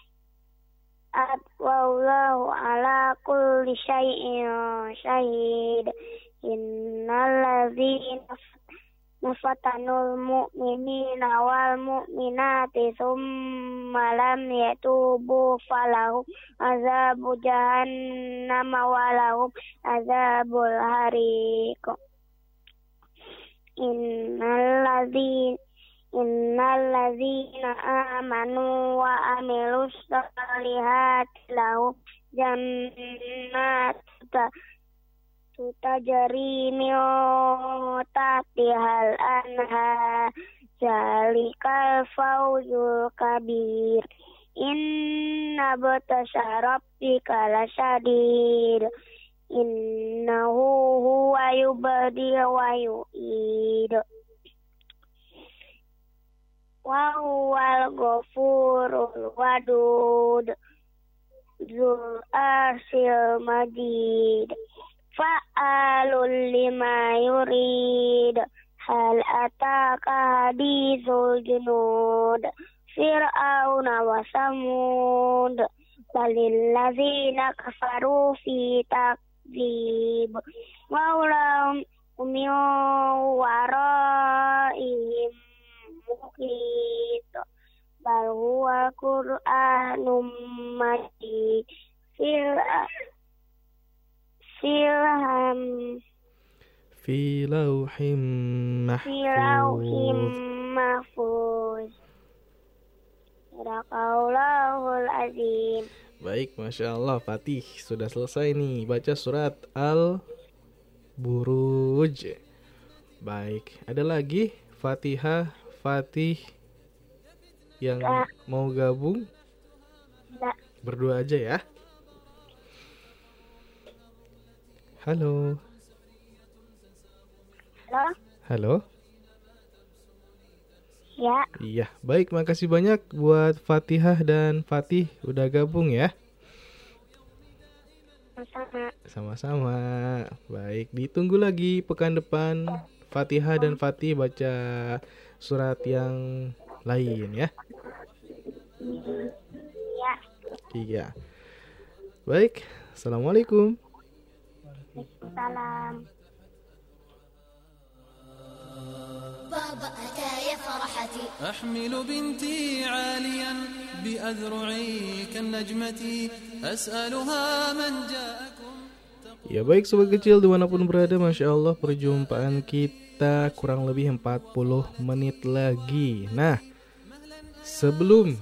at wallahu ala kulli syai'in syahid. Innal ladzina nafatanul mu'minina wal mu'minati thumma lam yatubu falahu azabu jahannam walahum azabul hariq. Innal ladzina Innal ladzina amanu wa amilus solihati lahum jannat tajri min tahtihal anha zalikal fawzul kabir. Inna batasya rabbika lasyadid. Innahu huwa yubdi wa yu'id wa huwal ghafurul wadud Zul arsil majid Fa'alul lima yurid Hal ataka hadithul junud Fir'auna wa samud Balillazina kafaru fi takzib Maulam min waraihim muhit bal huwa qur'anum majid fil filham. Fi lauhim mahfuz. mahfuz Sadaqallahul azim. Baik, Masya Allah Fatih sudah selesai nih Baca surat Al-Buruj. Baik, ada lagi Fatihah, Fatih Yang Enggak. mau gabung? Enggak. Berdua aja ya. Halo. Halo? Halo. Ya. Iya, baik. Makasih banyak buat Fatihah dan Fatih udah gabung ya. Sama Sama-sama. Baik, ditunggu lagi pekan depan. Fatihah dan Fatih baca surat yang lain ya. Ya Iya. Baik, Assalamualaikum. Salam بابا أتى يا فرحتي أحمل بنتي عاليا بأذرعي كالنجمة أسألها من جاءكم Ya baik sobat kecil dimanapun berada Masya Allah perjumpaan kita kurang lebih 40 menit lagi Nah sebelum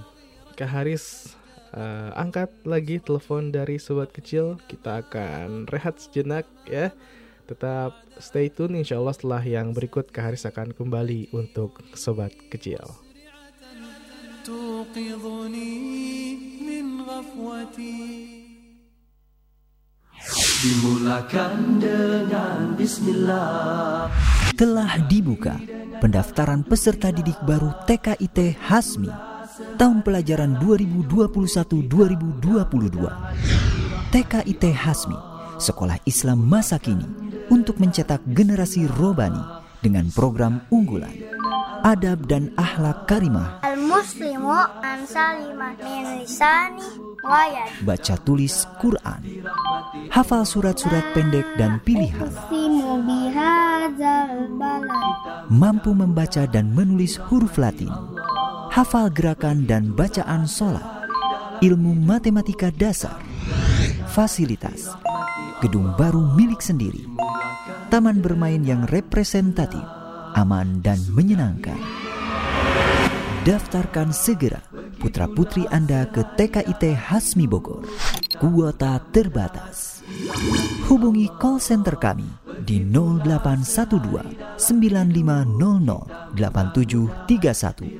Kak Haris eh, angkat lagi telepon dari sobat kecil Kita akan rehat sejenak ya Tetap stay tune insya Allah setelah yang berikut Kak Haris akan kembali untuk sobat kecil توقظني من غفوتي Dimulakan dengan bismillah. Telah dibuka pendaftaran peserta didik baru TKIT Hasmi tahun pelajaran 2021-2022. TKIT Hasmi, sekolah Islam masa kini untuk mencetak generasi robani dengan program unggulan, adab dan akhlak karimah, Al muslimu an salima min lisani wa yadi baca tulis Quran, hafal surat-surat pendek dan pilihan, mampu membaca dan menulis huruf Latin, hafal gerakan dan bacaan sholat, ilmu matematika dasar, fasilitas, gedung baru milik sendiri, taman bermain yang representatif, aman dan menyenangkan. Daftarkan segera putra-putri Anda ke TKIT Hasmi Bogor. Kuota terbatas. Hubungi call center kami di 0812 9500 8731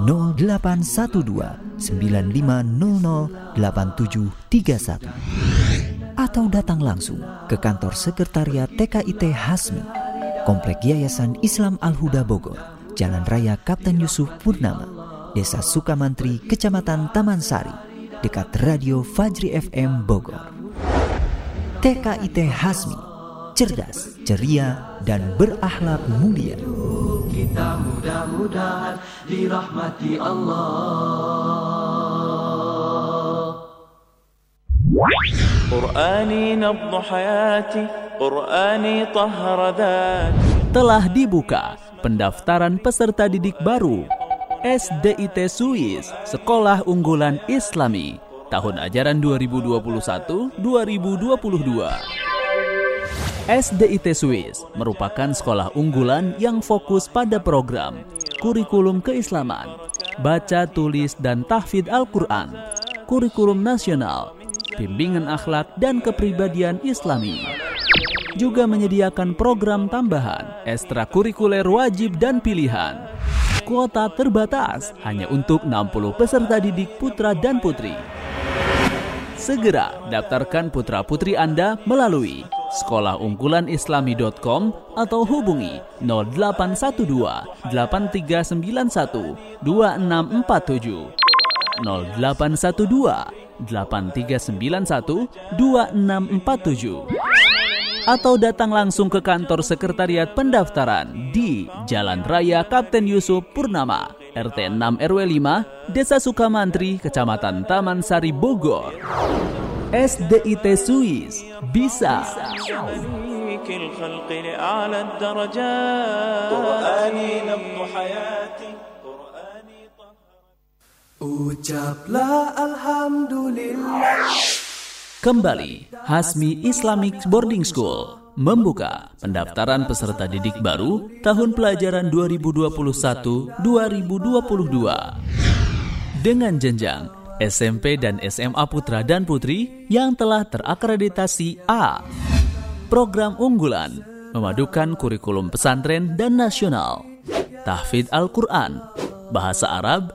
0812 9500 8731 atau datang langsung ke kantor sekretariat TKIT Hasmi Komplek Yayasan Islam Al-Huda Bogor Jalan Raya Kapten Yusuf Purnama, Desa Sukamantri, Kecamatan Taman Sari, dekat Radio Fajri FM Bogor. TKIT Hasmi, cerdas, ceria, dan berakhlak mulia. Kita mudah-mudahan dirahmati Allah. Telah dibuka pendaftaran peserta didik baru SDIT Swiss Sekolah Unggulan Islami tahun ajaran 2021-2022. SDIT Swiss merupakan sekolah unggulan yang fokus pada program kurikulum keislaman, baca, tulis, dan tahfidz Al-Quran, kurikulum nasional, bimbingan akhlak, dan kepribadian islami juga menyediakan program tambahan, ekstrakurikuler wajib dan pilihan. Kuota terbatas hanya untuk 60 peserta didik putra dan putri. Segera daftarkan putra-putri Anda melalui sekolahunggulanislami.com atau hubungi 0812 8391 2647 0812 8391 2647 atau datang langsung ke kantor sekretariat pendaftaran di Jalan Raya Kapten Yusuf Purnama, RT 6 RW 5, Desa Sukamantri, Kecamatan Taman Sari, Bogor. SDIT Swiss bisa. Ucaplah Alhamdulillah Kembali, Hasmi Islamic Boarding School membuka pendaftaran peserta didik baru tahun pelajaran 2021-2022 dengan jenjang SMP dan SMA putra dan putri yang telah terakreditasi A. Program unggulan memadukan kurikulum pesantren dan nasional, tahfidz Al-Quran, bahasa Arab,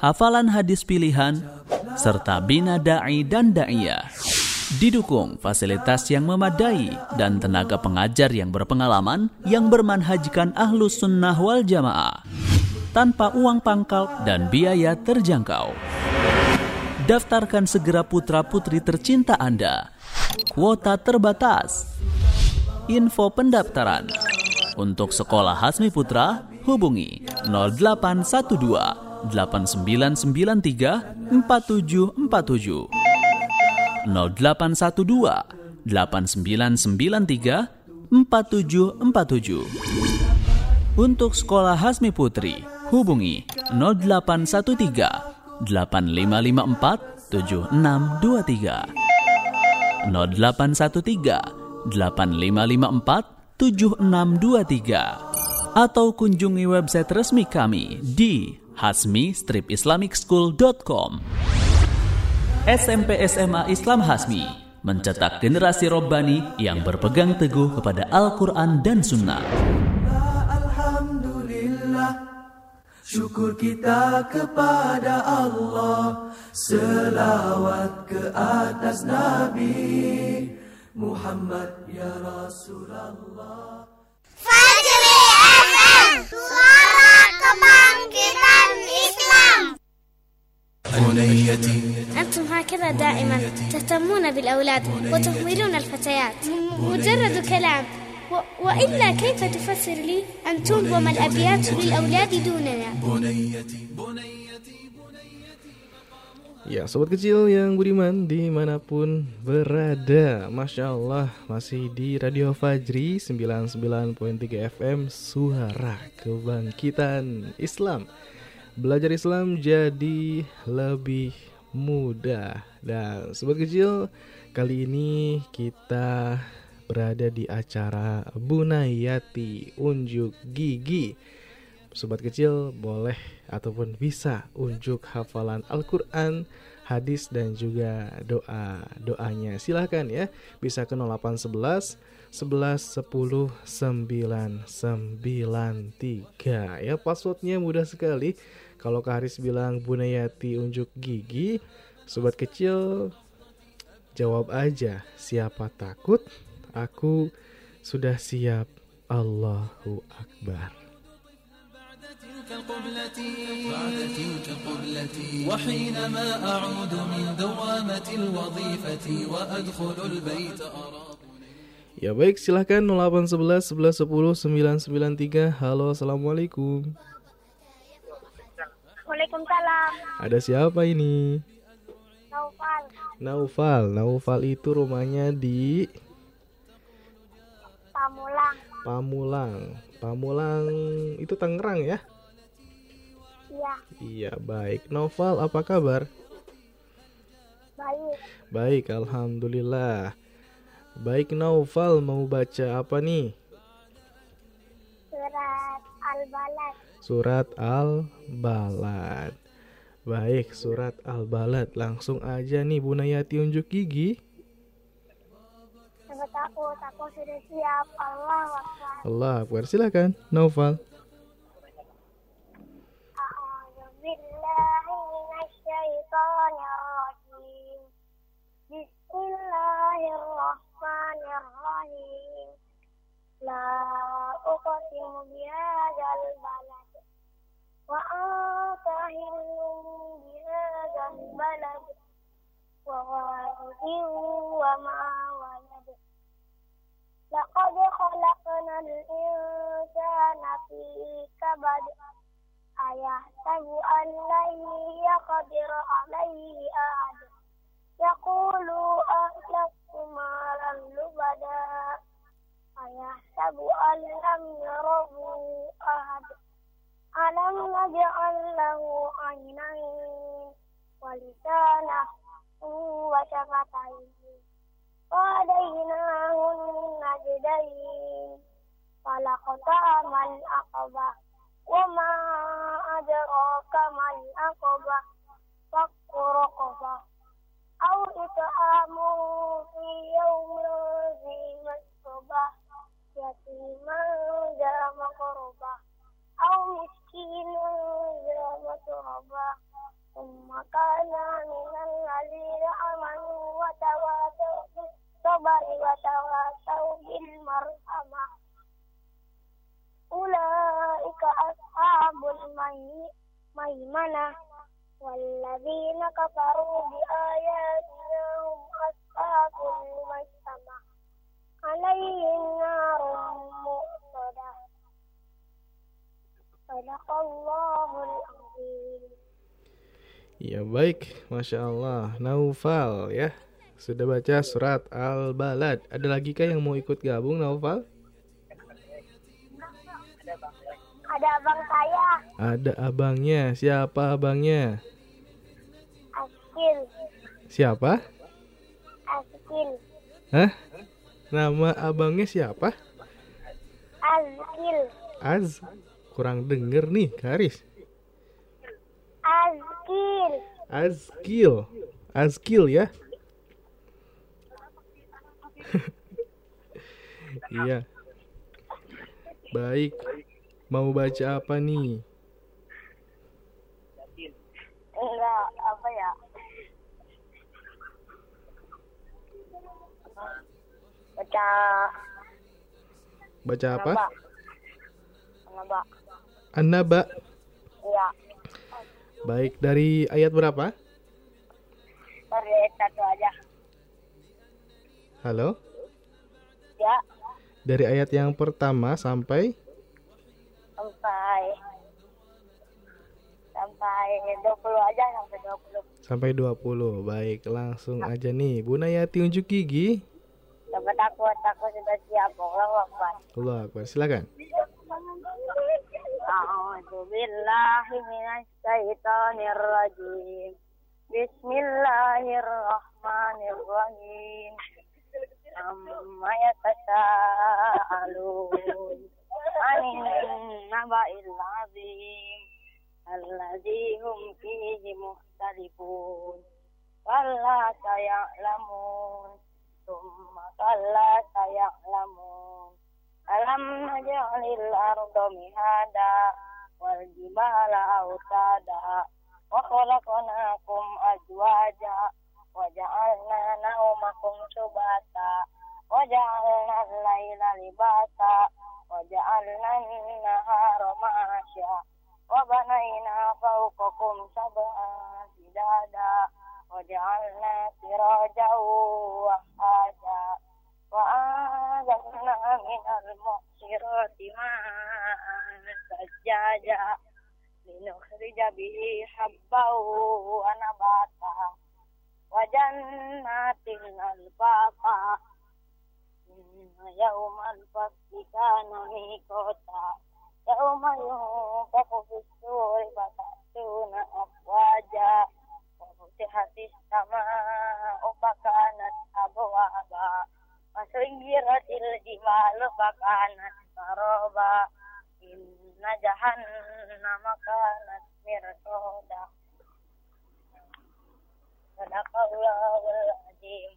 hafalan hadis pilihan, serta bina da'i dan da'iyah. Didukung fasilitas yang memadai dan tenaga pengajar yang berpengalaman yang bermanhajkan ahlus sunnah wal jamaah tanpa uang pangkal dan biaya terjangkau. Daftarkan segera putra-putri tercinta Anda. Kuota terbatas. Info pendaftaran. Untuk sekolah Hasmi Putra, hubungi 0812 8993 4747 0812 8993 4747. Untuk sekolah Hasmi Putri, hubungi 0813 8554 7623. 0813 8554 7623 atau kunjungi website resmi kami di hasmi-islamicschool.com. SMP SMA Islam Hasmi mencetak generasi robbani yang berpegang teguh kepada Al-Quran dan Sunnah. Alhamdulillah Syukur kita kepada Allah Selawat ke atas Nabi Muhammad ya Rasulullah Fajri FM Suara Kebangkitan Islam بنيتي أنتم هكذا دائما تهتمون بالأولاد وتهملون الفتيات مجرد كلام و... وإلا كيف تفسر لي أن تنظم الأبيات للأولاد دوننا بنيتي بنيتي Ya, sobat kecil yang budiman dimanapun berada Masya Allah, masih di Radio Fajri 99.3 FM Suara Kebangkitan Islam Belajar Islam jadi lebih mudah Dan sobat kecil, kali ini kita berada di acara Bunayati Unjuk Gigi sobat kecil boleh ataupun bisa unjuk hafalan Al-Qur'an, hadis dan juga doa doanya. Silahkan ya, bisa ke 0811 11 10 993 ya. Passwordnya mudah sekali. Kalau Kak Haris bilang Bunayati unjuk gigi, sobat kecil jawab aja siapa takut aku sudah siap Allahu Akbar بعد تلك قبلتي وحينما أعود من دوامة الوظيفة وأدخل البيت أرى Ya baik silahkan 0811 11 10 993 Halo Assalamualaikum Waalaikumsalam. Ada siapa ini? Naufal. Naufal Naufal itu rumahnya di Pamulang. Pamulang Pamulang itu Tangerang ya? Iya. Iya baik Noval apa kabar? Baik. Baik Alhamdulillah Baik Naufal mau baca apa nih? Surat Al-Balad. Surat Al-Balad. Baik, surat Al-Balad. Langsung aja nih Bu Nayati unjuk gigi. Allah Akbar. Allah Akbar. Bismillahirrahmanirrahim. La. وأنت حل بهذا البلد ووالد وما ولد لقد خلقنا الإنسان في كبد أيحسب أن لن يقدر عليه أحد يقول أهلكت مالا لبدا أيحسب أن لم يره أحد ألم نجعل له عينين ولسانا وشفتين وهديناه النجدين فلقطام العقبة وما أدراك ما العقبة فك رقبة أو إطعام في يوم ذي مسغبة يتيما ذا مقربة أو مسكينا ذا متربة ثم كان من الذين آمنوا وتواصوا بالصبر وتواصوا بالمرحمة. أولئك أصحاب الميمنة والذين كفروا بآياتنا هم أصحاب المشتمة عليهم نار مؤصدة. Ya baik Masya Allah Naufal ya Sudah baca surat Al-Balad Ada lagi kah yang mau ikut gabung Naufal? Ada abang saya, Ada abangnya Siapa abangnya? Askil. Siapa? Askil. Hah? Nama abangnya siapa? Azkil. Az Kurang denger nih Karis Azkil. Azkil Azkil ya Iya Baik Mau baca apa nih? Enggak, apa ya? Baca Baca apa? Naba. Naba. An-Naba Iya. Baik dari ayat berapa? Dari ayat satu aja. Halo? Ya, Dari ayat yang pertama sampai sampai sampai 20 aja sampai 20. sampai 20. Baik, langsung aja nih. Bu Nayati unjuk gigi. Jangan takut, aku sudah siap. Allah Akbar. Allah Akbar. Silakan. A'udzu billahi minasy syaithanir rajim. Bismillahirrahmanirrahim. Amma yatasaalun. عن النبأ العظيم الذي هم فيه مختلفون كلا سيعلمون ثم كلا سيعلمون ألم نجعل الأرض مهادا والجبال أوتادا وخلقناكم أزواجا وجعلنا نومكم سباتا وجعلنا الليل لباسا وجعلنا النهار معاشا وبنينا فوقكم سبعا سدادا وجعلنا سراجا وهاجا وأنزلنا من المعصرات ماء ثجاجا لنخرج به حبا ونباتا وجنات ألفافا إن يوم الفصل كان ميقاتا يوم ينفخ في السور فتأتون أفواجا وفتحت السماء فكانت أبوابا وسيرت الجبال فكانت سرابا إن جهنم كانت مرصودا صدق الله العظيم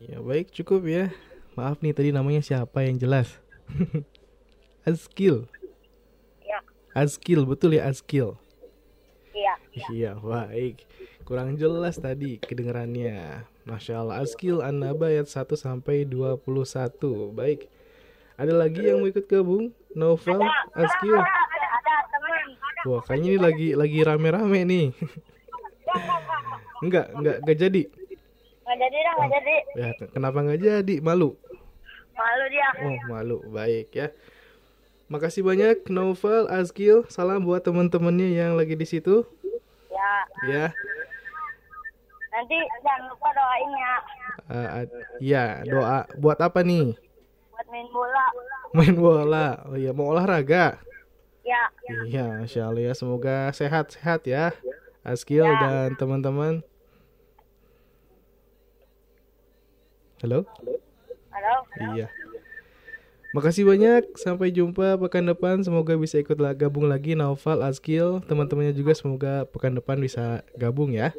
Ya baik cukup ya. Maaf nih tadi namanya siapa yang jelas? Azkil. Ya. Azkil betul ya Azkil. Iya. Iya baik. Kurang jelas tadi kedengarannya. Masya Allah Azkil An-Naba ayat 1 sampai 21. Baik. Ada lagi yang mau ikut gabung? Novel, teman. Wah kayaknya ini lagi lagi rame-rame nih. enggak, enggak, enggak jadi. Nggak jadi dah, nggak jadi. Ya, kenapa nggak jadi? Malu. Malu dia. Oh, malu. Baik ya. Makasih banyak Novel, Azkil. Salam buat teman-temannya yang lagi di situ. Ya. Ya. Nanti jangan lupa doain ya. Uh, ya, doa buat apa nih? Buat main bola. Main bola. Oh iya, mau olahraga. Ya. Iya, Masya Allah ya. Semoga sehat-sehat ya. Azkil dan teman-teman. Halo? Halo. Iya. Makasih banyak. Sampai jumpa pekan depan. Semoga bisa ikut gabung lagi Naufal, Azkil, teman-temannya juga semoga pekan depan bisa gabung ya.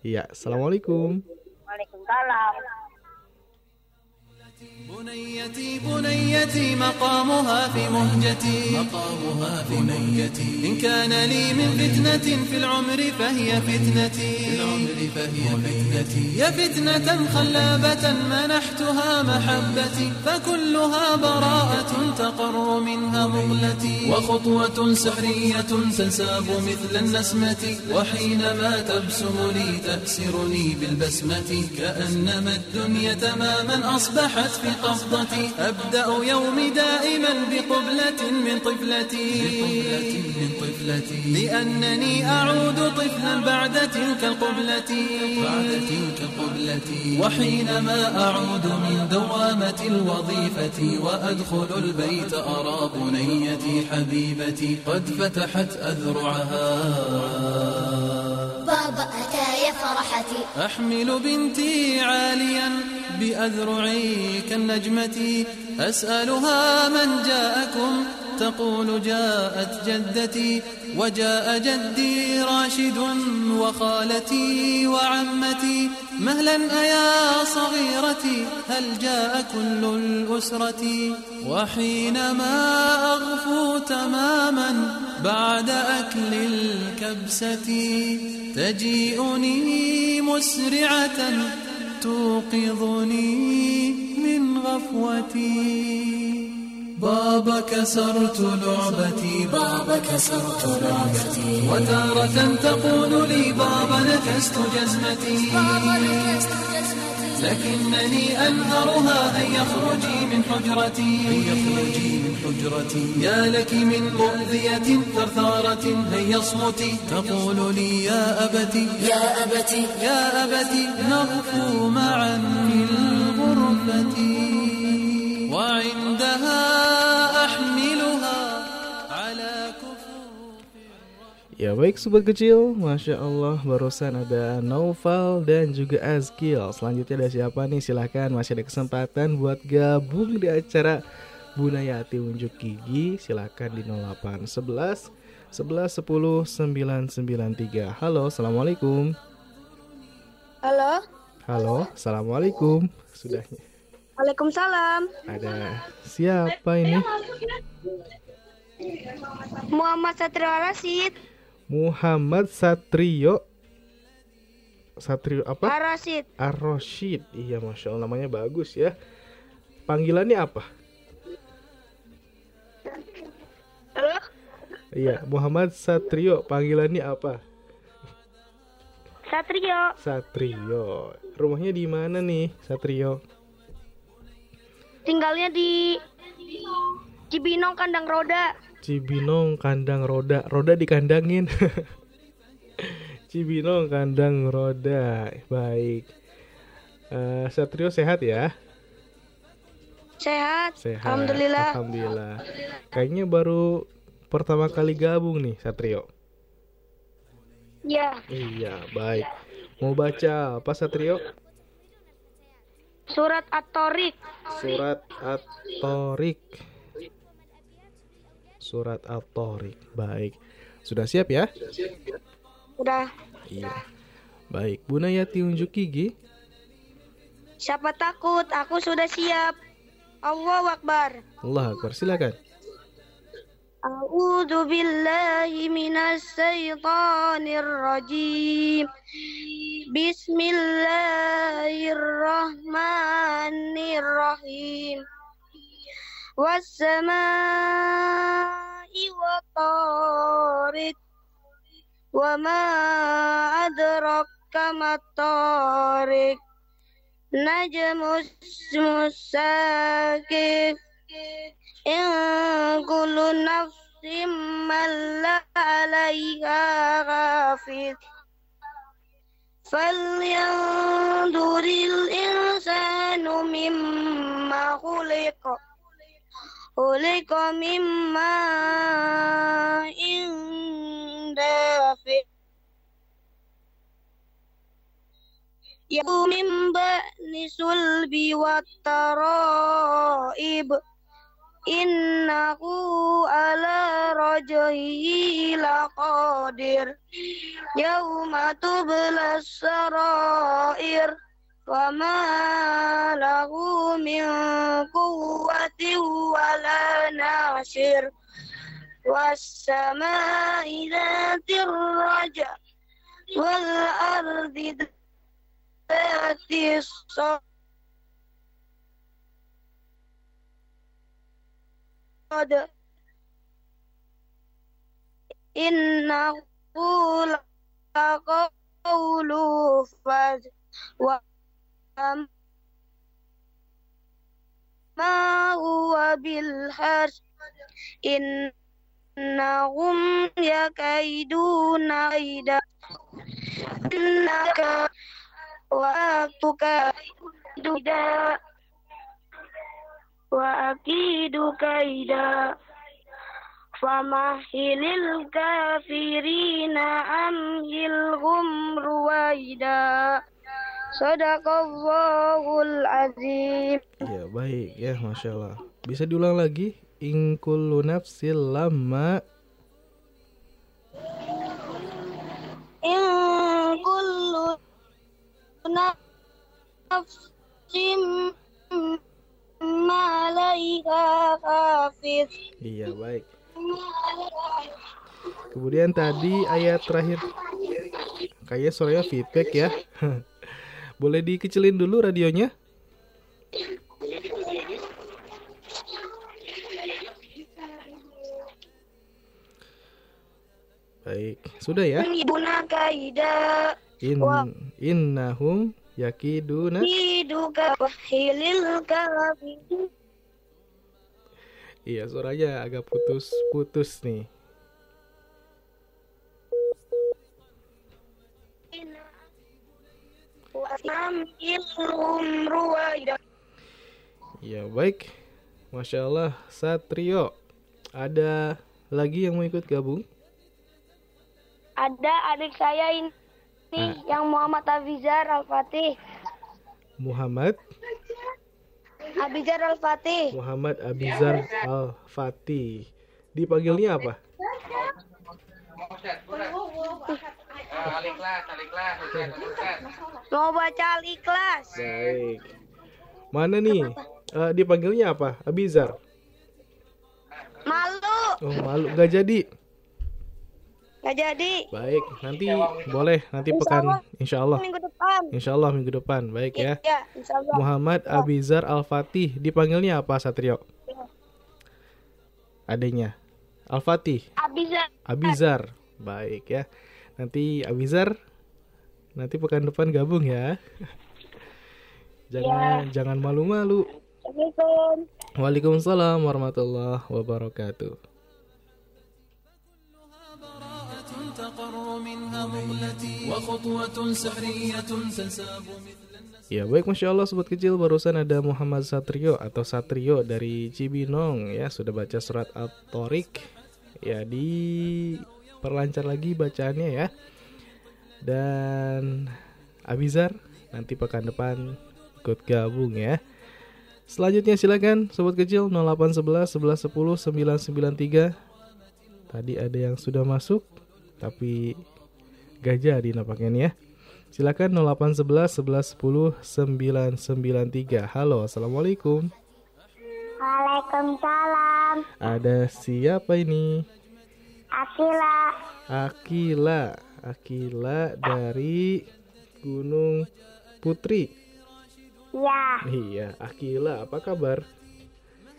Ya. Iya. Assalamualaikum. Waalaikumsalam. بنيتي بنيتي مقامها في مهجتي. مقامها في مهجتي. إن كان لي من فتنة في العمر فهي فتنتي. في العمر فهي فتنتي. يا فتنة خلابة منحتها محبتي فكلها براءة تقر منها مغلتي وخطوة سحرية تنساب مثل النسمة. وحينما تبسم لي تأسرني بالبسمة. كأنما الدنيا تماما أصبحت في قبضتي أبدأ يومي دائما بقبلة من طفلتي. من طفلتي لأنني أعود طفلا بعد تلك القبلة بعد تلك القبلة. وحينما أعود من دوامة الوظيفة وأدخل البيت أرى بنيتي حبيبتي قد فتحت أذرعها. بابا أتى يا فرحتي. أحمل بنتي عاليا بأذرعي كالنجمة. أسألها من جاءكم تقول جاءت جدتي. وجاء جدي راشد وخالتي وعمتي مهلا أيا صغيرتي هل جاء كل الأسرة؟ وحينما أغفو تماما بعد أكل الكبسة تجيئني مسرعة توقظني من غفوتي. بابا كسرت لعبتي بابا كسرت لعبتي. وتارة تقول لي بابا نكست جزمتي بابا نكست جزمتي لكنني أنهرها هيا اخرجي من حجرتي. هيا اخرجي من حجرتي. يا لك من مؤذية ثرثارة هيا اصمتي تقول لي يا أبتي يا أبتي يا أبتي نغفو معا في الغرفة Ya baik sobat kecil, Masya Allah barusan ada Noval dan juga Azkil Selanjutnya ada siapa nih? Silahkan masih ada kesempatan buat gabung di acara Bunayati unjuk gigi silakan di 0811 11 10 993. Halo, assalamualaikum. Halo. Halo, assalamualaikum. Sudah Waalaikumsalam. ada siapa ini? Muhammad Satrio Rasid. Muhammad Satrio. Satrio apa? Arasid. Ar-Roshid. Iya, masya Allah namanya bagus ya. Panggilannya apa? Halo. Iya, Muhammad Satrio. Panggilannya apa? Satrio. Satrio. Rumahnya di mana nih, Satrio? Tinggalnya di Cibinong Kandang Roda. Cibinong kandang roda. Roda dikandangin. Cibinong kandang roda. Baik. Eh, Satrio sehat ya? Sehat. Sehat. Alhamdulillah. Alhamdulillah. Kayaknya baru pertama kali gabung nih, Satrio. Ya. Iya, baik. Mau baca apa, Satrio? Surat At-Torik. Surat At-Torik. Surat At-Torik. Baik. Sudah siap ya? Udah. Iya. Baik, Bunayati unjuk gigi. Siapa takut? Aku sudah siap. Allahu Akbar. Allah Akbar, silakan. A'udzu billahi minas syaitonir rajim. Bismillahirrahmanirrahim. والسماء والطارق وما أدرك ما الطارق نجم الساكت إن كل نفس ما لا عليها غافل فلينظري خلق من ماء دافئ يأتي من بأن صلب والترائب إنه على رجعه لقادر يوم تبلى السرائر وما له من قوة ولا ناصر والسماء ذات الرجع والأرض ذات الصدر إنه لقول ma huwa bil harj. Innahum yakaiduna aida. Innaka wa tuka duda. Wa akidu kaida. Famahilil kafirina amhilhum ruwaida. Sadaqallahul azim. Ya baik ya Masya Allah. Bisa diulang lagi? Ingkulu nafsil lama Ingkulu nafsim Malaika hafiz. Iya baik. Kemudian tadi ayat terakhir kayaknya suaranya feedback ya. Boleh dikecilin dulu radionya? Baik, sudah ya? In, Innahum yakiduna. Iya, suaranya agak putus-putus nih Ya baik Masya Allah Satrio Ada lagi yang mau ikut gabung? Ada adik saya ini Ah. yang Muhammad Afizar Al-Fatih Muhammad Abizar Al-Fatih. Muhammad Abizar Al-Fatih. Dipanggilnya apa? Mau baca Al-Ikhlas. Baik. Mana nih? Eh, dipanggilnya apa? Abizar. Malu. Oh, malu gak jadi. Gak jadi. Baik, nanti boleh nanti Insya pekan Allah. insya Allah. Minggu depan. Insya Allah minggu depan. Baik ya. Iya, insya Allah. Muhammad Abizar Al-Fatih. Dipanggilnya apa Satrio? Adanya. Al-Fatih. Abizar. Abizar. Baik ya. Nanti Abizar nanti pekan depan gabung ya. jangan ya. jangan malu-malu. Waalaikumsalam warahmatullahi wabarakatuh. Ya baik Masya Allah Sobat Kecil barusan ada Muhammad Satrio atau Satrio dari Cibinong ya Sudah baca surat At-Torik Ya di perlancar lagi bacaannya ya Dan Abizar nanti pekan depan ikut gabung ya Selanjutnya silakan Sobat Kecil 0811 1110 993 Tadi ada yang sudah masuk Tapi gak jadi nampaknya nih ya Silakan 0811 1110 993. Halo, Assalamualaikum. Waalaikumsalam. Ada siapa ini? Akila. Akila. Akila dari Gunung Putri. Ya, Iya, Akila, apa kabar?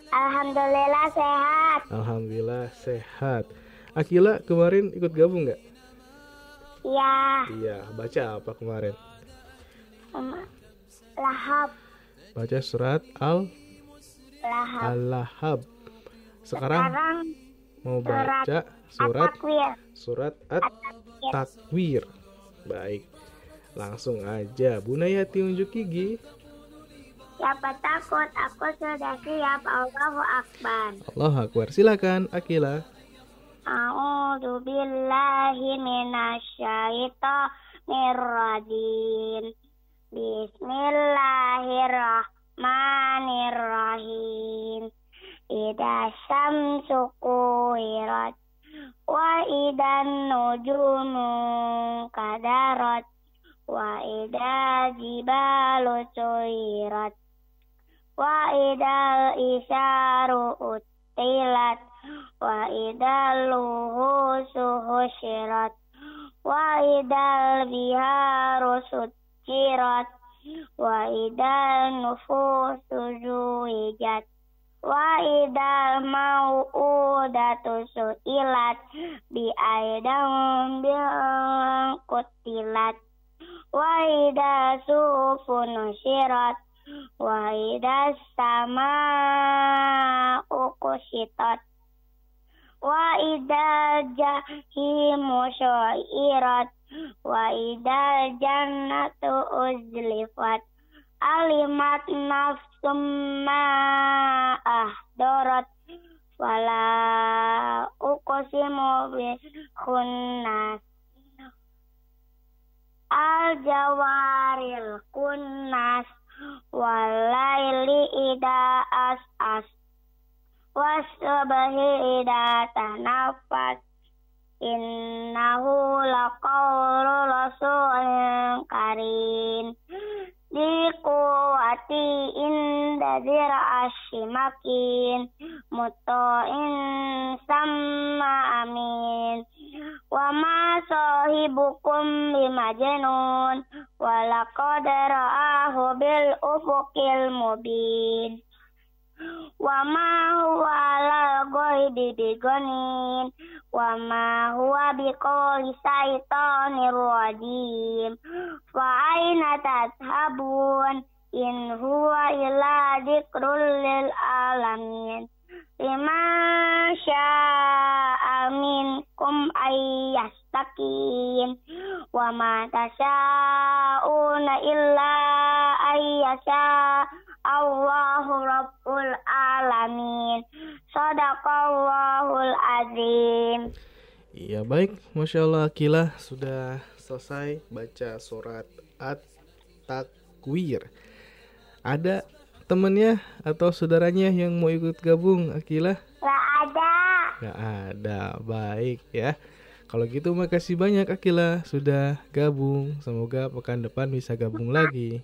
Alhamdulillah sehat. Alhamdulillah sehat. Akila kemarin ikut gabung nggak? Ya, Iya, baca apa kemarin? Em, lahap, Baca surat Al lahap. Al-Lahab. Sekarang Sekarang mau baca surat takwir. surat At-Takwir. Baik. Langsung aja. Bunayati unjuk gigi. Siapa takut? Aku sudah siap. Allahu Akbar. Allah Akbar. Silakan Akila. A'udzu billahi minasyaitonir rajim. Bismillahirrahmanirrahim. Ida syamsu kuwirat wa idan nujumu kadarat wa ida jibalu suyirat wa idal isaru utilat wa idal luhusu husyirat wa idal biharu sucirat wa idal nufusu zuwijat wa idal mau'udatu su'ilat. Bi aidam bil kutilat. Wa idal sufu nusyirat wa idal sama ukushitat wa idal jannatu uzlifat alimat nafsum ma ahdarat wala uqsimu bi khunnas al jawaril kunnas walaili ida as as wasbahi ida tanafas innahu laqawlu rasulin karim. Dikuati inda zira ashimakin Muto'in sama amin. Wa ma sahibukum bimajnun Walaqad ra'ahu bil ufuqil mubin. Wa ma huwa ala ghaibi bigonin wa ma huwa biqawli syaitonir rajim. Fa aina tadhhabun in huwa illa dzikrul lil alamin. Liman syaa minkum ayyastakin wa ma tasyauna illa ayyasha Allahu Rabbul Alamin Sadaqallahul Azim Iya baik, Masya Allah Akila sudah selesai baca surat At-Takwir Ada temennya atau saudaranya yang mau ikut gabung, Akila? Gak ada. Gak ada, baik ya. Kalau gitu makasih banyak Akila sudah gabung. Semoga pekan depan bisa gabung lagi.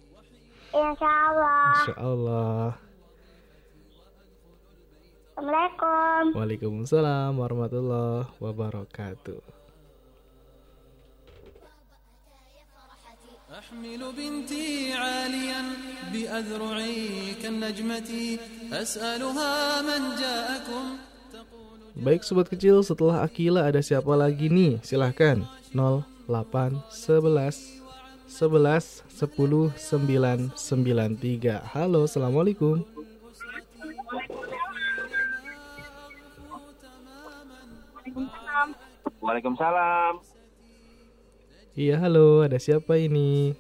Insya Allah. Insya Allah. Assalamualaikum. Waalaikumsalam warahmatullahi wabarakatuh. أحمل بنتي عاليا بأذرعي كالنجمة أسألها من جاءكم Baik sobat kecil, setelah Akila ada siapa lagi nih? Silahkan 08 11 11 10 9 93. Halo, Assalamualaikum. Waalaikumsalam. Iya, halo. Ada siapa ini?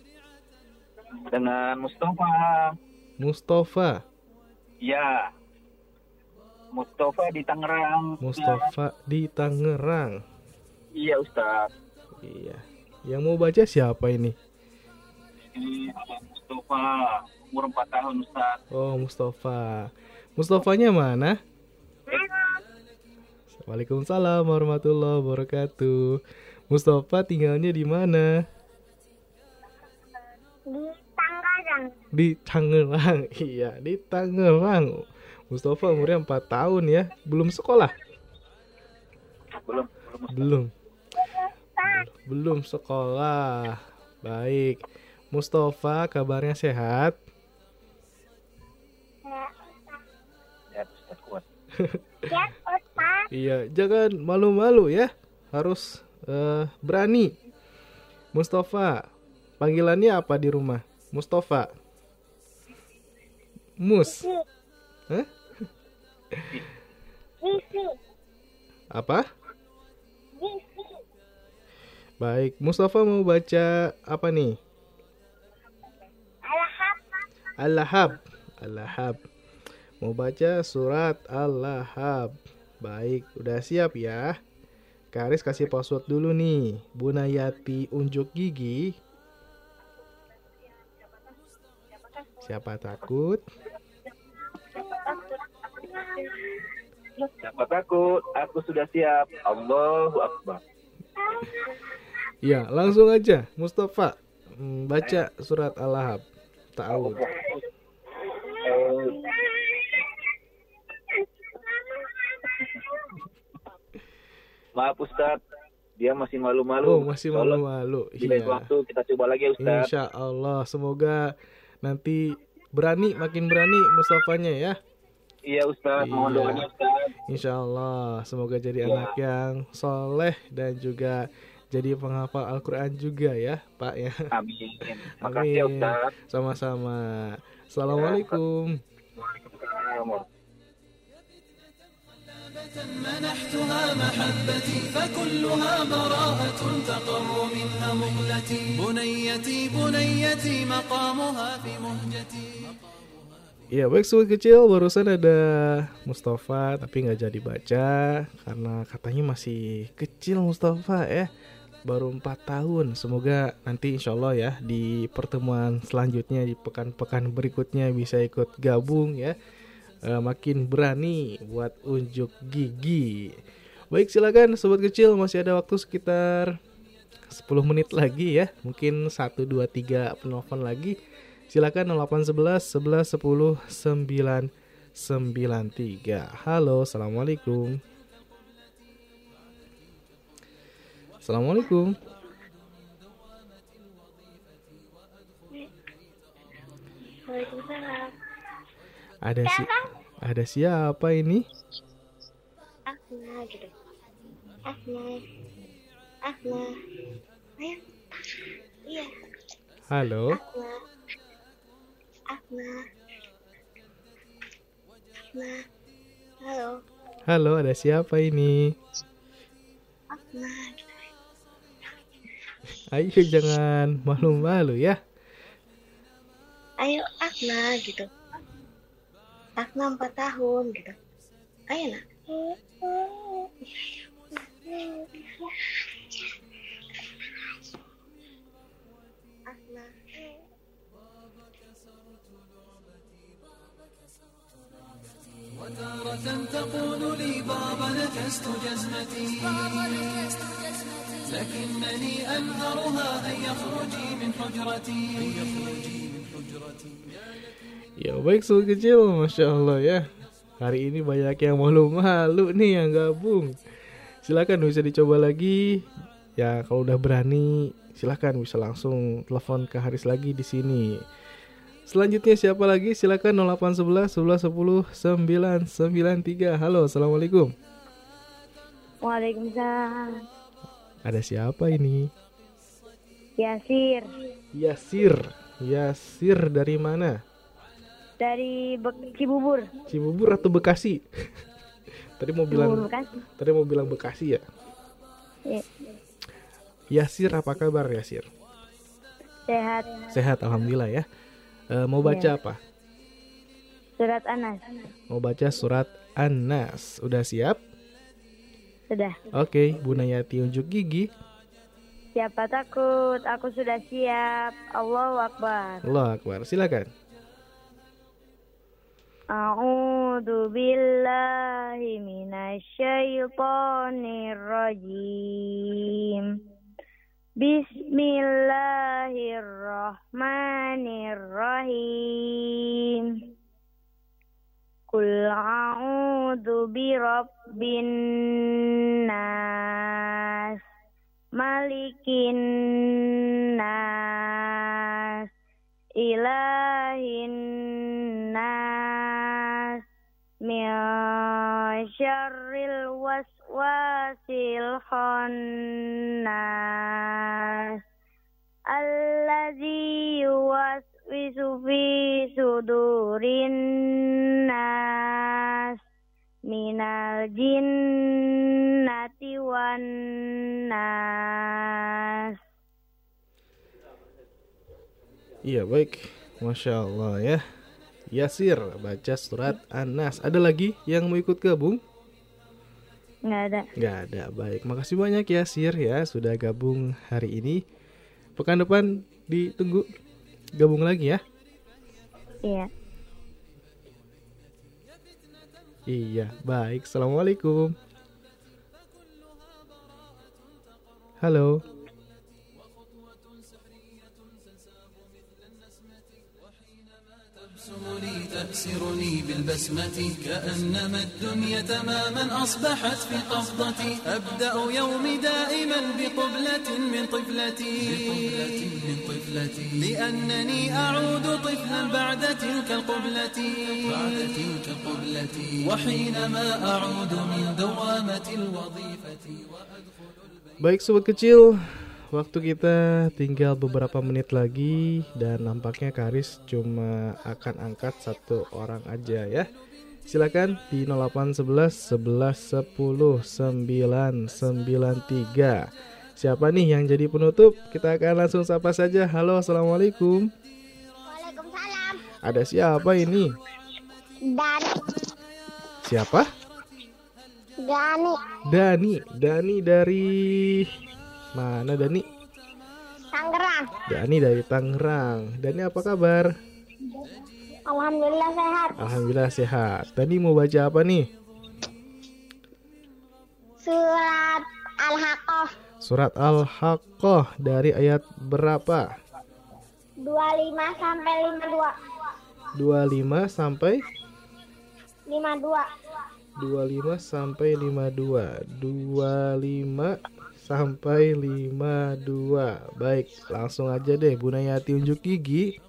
Dengan Mustafa. Mustafa. Ya. Mustafa di Tangerang. Mustafa di Tangerang. Iya, Ustaz. Iya. Yang mau baca siapa ini? Ini ada Mustafa, umur 4 tahun, Ustaz. Oh, Mustafa. Mustafanya mana? Waalaikumsalam warahmatullahi wabarakatuh. Mustafa tinggalnya di mana? Di Tangerang. Di Tangerang. Iya, di Tangerang. Mustafa umurnya 4 tahun ya. Belum sekolah? Belum. Belum. Belum sekolah. Baik. Mustafa kabarnya sehat? Ya, kuat. Ya. Iya, jangan malu-malu ya. Harus eh, berani. Mustafa, panggilannya apa di rumah? Mustafa. Mus. Hah? Apa? Baik, Mustafa mau baca apa nih? Alham. Al-Lahab. Al-Lahab. Mau baca surat Al-Lahab. Baik, udah siap ya? Karis kasih password dulu nih. Bunayati unjuk gigi. Siapa takut? Siapa takut? Aku sudah siap. Allahu Akbar. Ya, langsung aja. Mustafa, hmm, baca surat Al-Lahab. Ta'awud. Maaf Ustaz, dia masih malu-malu. Oh, masih malu-malu. Di lain Iya. waktu kita coba lagi ya Ustaz. Insya Allah, semoga nanti berani, makin berani Mustafanya ya. Iya Ustaz, mohon Iya. doanya Ustaz. Insya Allah, semoga jadi Iya. anak yang soleh dan juga jadi penghafal Al-Quran juga ya, Pak ya. Amin. Makasih ya Amin. Ustaz. Sama-sama. Assalamualaikum. منحتها محبتي فكلها براءة تقر منها مقلتي بنيتي بنيتي مقامها في مهجتي Ya baik sobat kecil barusan ada Mustafa tapi nggak jadi baca karena katanya masih kecil Mustafa ya baru 4 tahun semoga nanti insya Allah ya di pertemuan selanjutnya di pekan-pekan berikutnya bisa ikut gabung ya Eh, makin berani buat unjuk gigi. Baik silakan sobat kecil masih ada waktu sekitar 10 menit lagi ya. Mungkin 1 2 3 penelpon lagi. Silakan 0811 11 10 9 93 halo assalamualaikum. Assalamualaikum. Waalaikumsalam. Ada si ada siapa ini Asma gitu. Asma. Asma. Ayo. Iya. halo Asma. Asma. Asma. Halo. halo ada siapa ini Asma. ayo jangan malu-malu ya Ayo Asma gitu. Asma empat tahun gitu. Ayo nak. وتارة تقول لي بابا نكست جزمتي لكنني أنهرها أن يخرجي من حجرتي Ya baik sobat kecil, Masya Allah ya Hari ini banyak yang malu-malu nih yang gabung Silakan bisa dicoba lagi Ya kalau udah berani silakan bisa langsung telepon ke Haris lagi di sini Selanjutnya siapa lagi? Silakan 0811 11 10 993 Halo, Assalamualaikum Waalaikumsalam. Ada siapa ini? Yasir Yasir Yasir dari mana? Dari Be- Cibubur. Cibubur atau Bekasi? tadi mau bilang Cibubur, Bekasi. Tadi mau bilang Bekasi ya? Ya, Yasir apa kabar Yasir? Sehat. Sehat alhamdulillah ya. E, mau baca Iya. apa? Surat Anas. Mau baca surat An-Nas. Udah siap? Sudah. Oke, Bu Nayati unjuk gigi. Siapa takut? Aku sudah siap. Allahu Akbar. Allah Akbar. Silakan. A'udzu billahi minasyaitonir rajim. Bismillahirrahmanirrahim. Qul a'udzu birabbin nas, malikin nas, ilahin nas, min syarril waswasil khannas. Allazi yuwaswisu fi sudurin nas minal jinnati wan nas. Iya baik, masya Allah ya. Yasir baca surat An-Nas. Ada lagi yang mau ikut gabung? Nggak ada. Nggak ada. Baik, makasih banyak Yasir ya sudah gabung hari ini. Pekan depan ditunggu gabung lagi ya. Iya. Iya, baik. Assalamualaikum. Halo. تبسمني تأسرني بالبسمة كأنما الدنيا تماما أصبحت في قبضتي أبدأ يومي دائما بقبلة من طفلتي. من طفلتي. لأنني أعود طفلا بعد تلك القبلة. بعد تلك القبلة وحينما أعود من دوامة الوظيفة Baik sobat kecil, waktu kita tinggal beberapa menit lagi dan nampaknya Karis cuma akan angkat satu orang aja ya. Silakan di 0811 11 10 993. Siapa nih yang jadi penutup? Kita akan langsung sapa saja. Halo, assalamualaikum. Waalaikumsalam. Ada siapa ini? Dani. Siapa? Dani. Dani. Dani dari mana Dani? Tangerang. Dani dari Tangerang. Dani apa kabar? Alhamdulillah sehat. Alhamdulillah sehat. Dani mau baca apa nih? Surat Al-Haqqah Surat Al-Haqqah dari ayat berapa? 25 sampai 52. 25 sampai 52. 25 sampai 52. 25 sampai 52. Baik, langsung aja deh Bu Nayati unjuk gigi.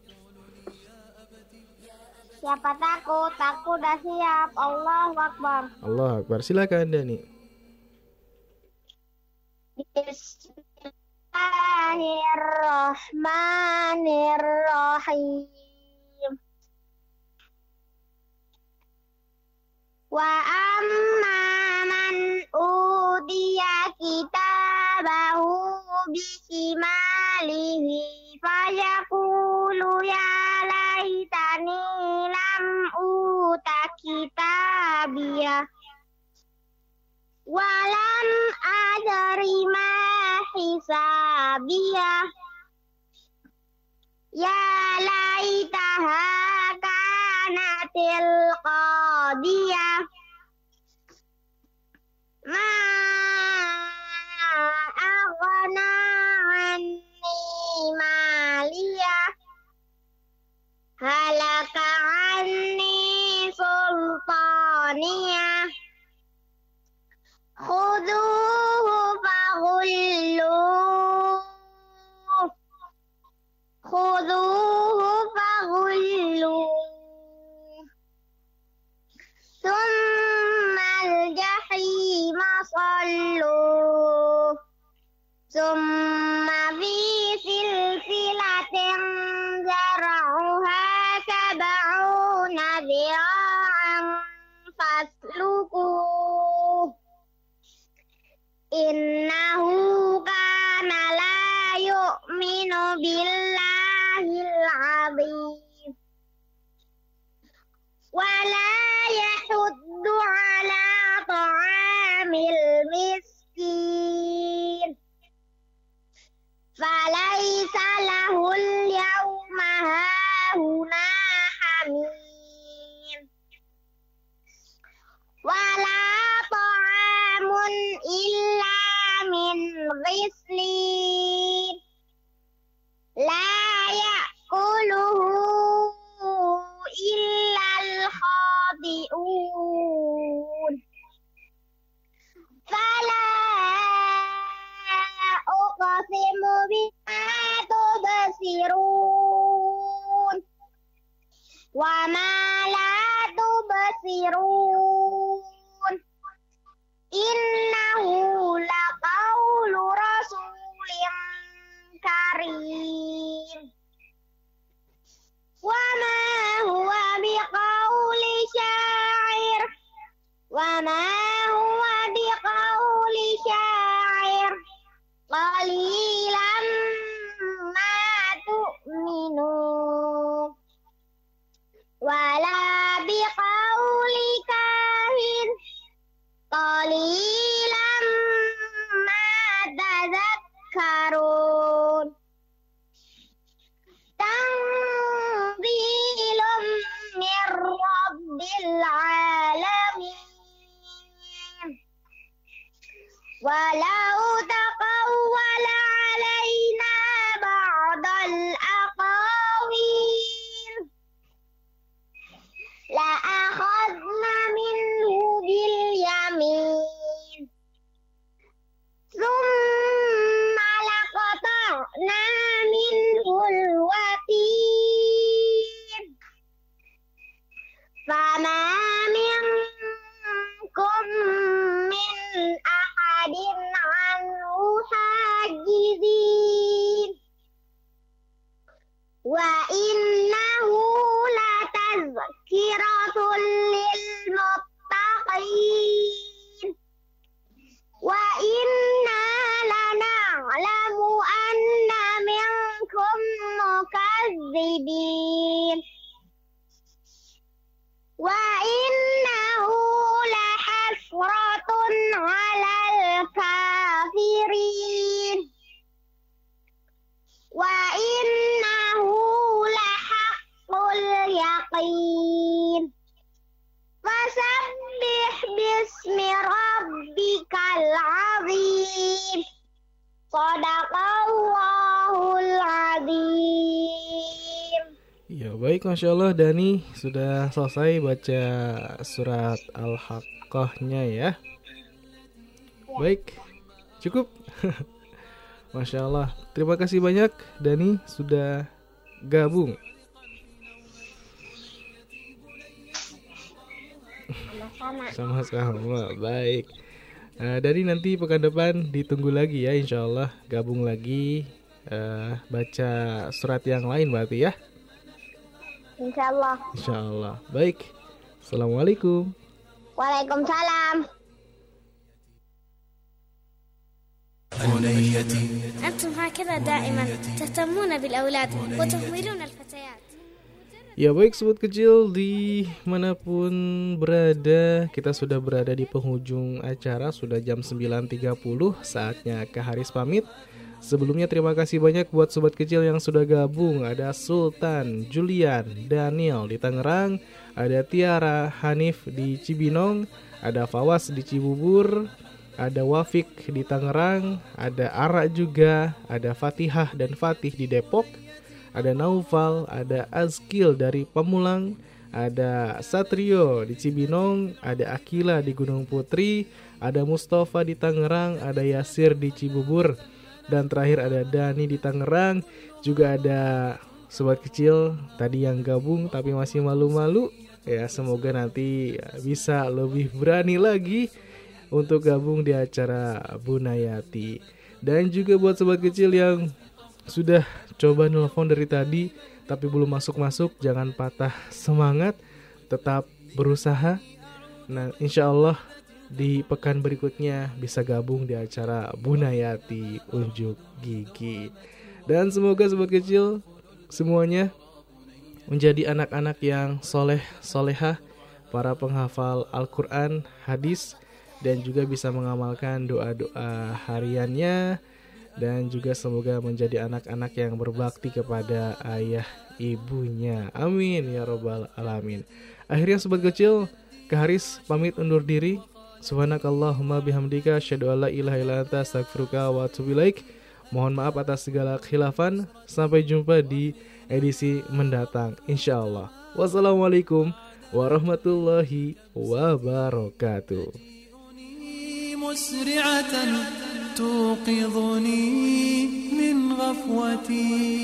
Siapa takut? Aku udah siap. Allahu Akbar. Allah Akbar. Silakan Dani. Bismillahirrahmanirrahim. Wa amma man udiya kitabahu bisimalihi fayaqulu ya laitani lam uta kitabiyah walam adri ma hisabiyah ya laitaha kanatil مالية ما أغنى عني مالية؟ هلك عني سلطانية. خذوه فغلوه. خذوه فغلوه. ثم الجحيم صلوه ثم في سلسلة زرعها سبعون ذراعا فاسلكوه. إنه كان لا يؤمن بالله العظيم. ولا يحض على طعام المسكين. فليس له اليوم هاهنا حميم. ولا طعام إلا من غسلين. لا يأكله الخاطئون فلا أقسم بما تبصرون وما لا تبصرون إنه لقول رسول كريم وما هو وما هو بقول شاعر قليلا ما تؤمنون. ولا بقول كاهن قليلا ما تذكرون. تنزيل من رب العالمين. ولو Masya Allah Dani sudah selesai baca surat Al-Haqqahnya ya. Baik cukup. Masya Allah Terima kasih banyak Dani sudah gabung. Sama-sama. Baik. Nah, Dani nanti pekan depan ditunggu lagi ya Insya Allah gabung lagi eh, Baca surat yang lain berarti ya Insya Allah Insya Allah Baik Assalamualaikum Waalaikumsalam بنيتي أنتم هكذا دائما تهتمون بالأولاد وتهملون الفتيات Ya baik sobat kecil di manapun berada Kita sudah berada di penghujung acara Sudah jam 9.30 Saatnya Kak Haris pamit Sebelumnya terima kasih banyak buat sobat kecil yang sudah gabung. Ada Sultan, Julian, Daniel di Tangerang, ada Tiara, Hanif di Cibinong, ada Fawas di Cibubur, ada Wafik di Tangerang, ada Ara juga, ada Fatihah dan Fatih di Depok, ada Naufal, ada Azkil dari Pamulang, ada Satrio di Cibinong, ada Akila di Gunung Putri, ada Mustafa di Tangerang, ada Yasir di Cibubur, dan terakhir ada Dani di Tangerang, juga ada sobat kecil tadi yang gabung tapi masih malu-malu. Ya, semoga nanti bisa lebih berani lagi untuk gabung di acara Bunayati. Dan juga buat sobat kecil yang sudah coba nelfon dari tadi tapi belum masuk-masuk, jangan patah semangat, tetap berusaha. Nah, insya Allah di pekan berikutnya bisa gabung di acara Bunayati Unjuk Gigi. Dan semoga sobat kecil semuanya menjadi anak-anak yang soleh solehah, para penghafal Al-Quran, hadis, dan juga bisa mengamalkan doa-doa hariannya dan juga semoga menjadi anak-anak yang berbakti kepada ayah ibunya. Amin ya robbal alamin. Akhirnya sobat kecil, Keharis pamit undur diri. Subhanakallahumma bihamdika asyhadu alla ilaha illa anta astaghfiruka wa atubu ilaik. Mohon maaf atas segala khilafan. Sampai jumpa di edisi mendatang insyaallah. Wassalamualaikum warahmatullahi wabarakatuh. مسرعة توقظني من غفوتي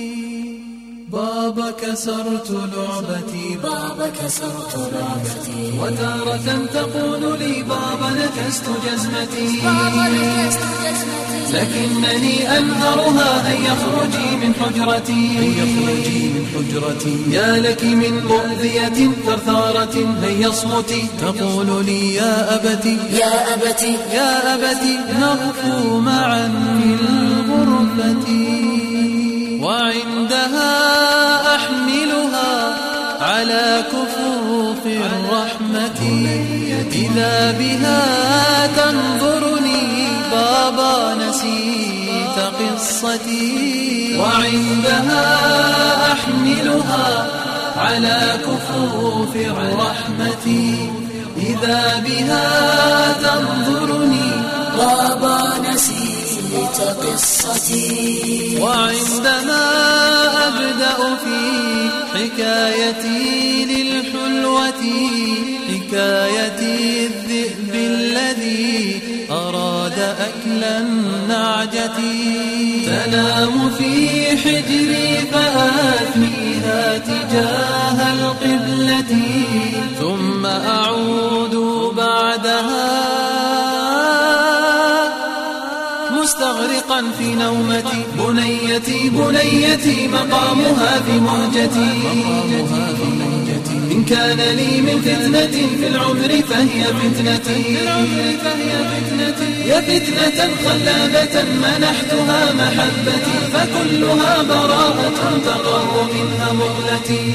بابا كسرت لعبتي. بابا كسرت لعبتي. وتارة تقول لي بابا نكست جزمتي. بابا نكست جزمتي. لكنني أنهرها أن يخرجي من حجرتي. أن يخرجي من حجرتي. يا لك من مؤذية ثرثارة هيا اصمتي تقول لي يا أبتي. يا أبتي. يا أبتي نغفو معا في الغرفة وعندها أحملها على كفوف الرحمة. إذا بها تنظرني بابا نسيت قصتي. وعندها أحملها على كفوف الرحمة. إذا بها تنظرني بابا نسيت قصتي. وعندما أبدأ في حكايتي للحلوة حكايتي الذئب الذي أراد أكل النعجة. تنام في حجري فآتيها تجاه القبلة ثم أعود نومتي بنيتي بنيتي مقامها في مهجتي إن كان لي من فتنة في العمر فهي فتنتي. يا فتنة خلابة منحتها محبتي فكلها براءة تقر منها مغلتي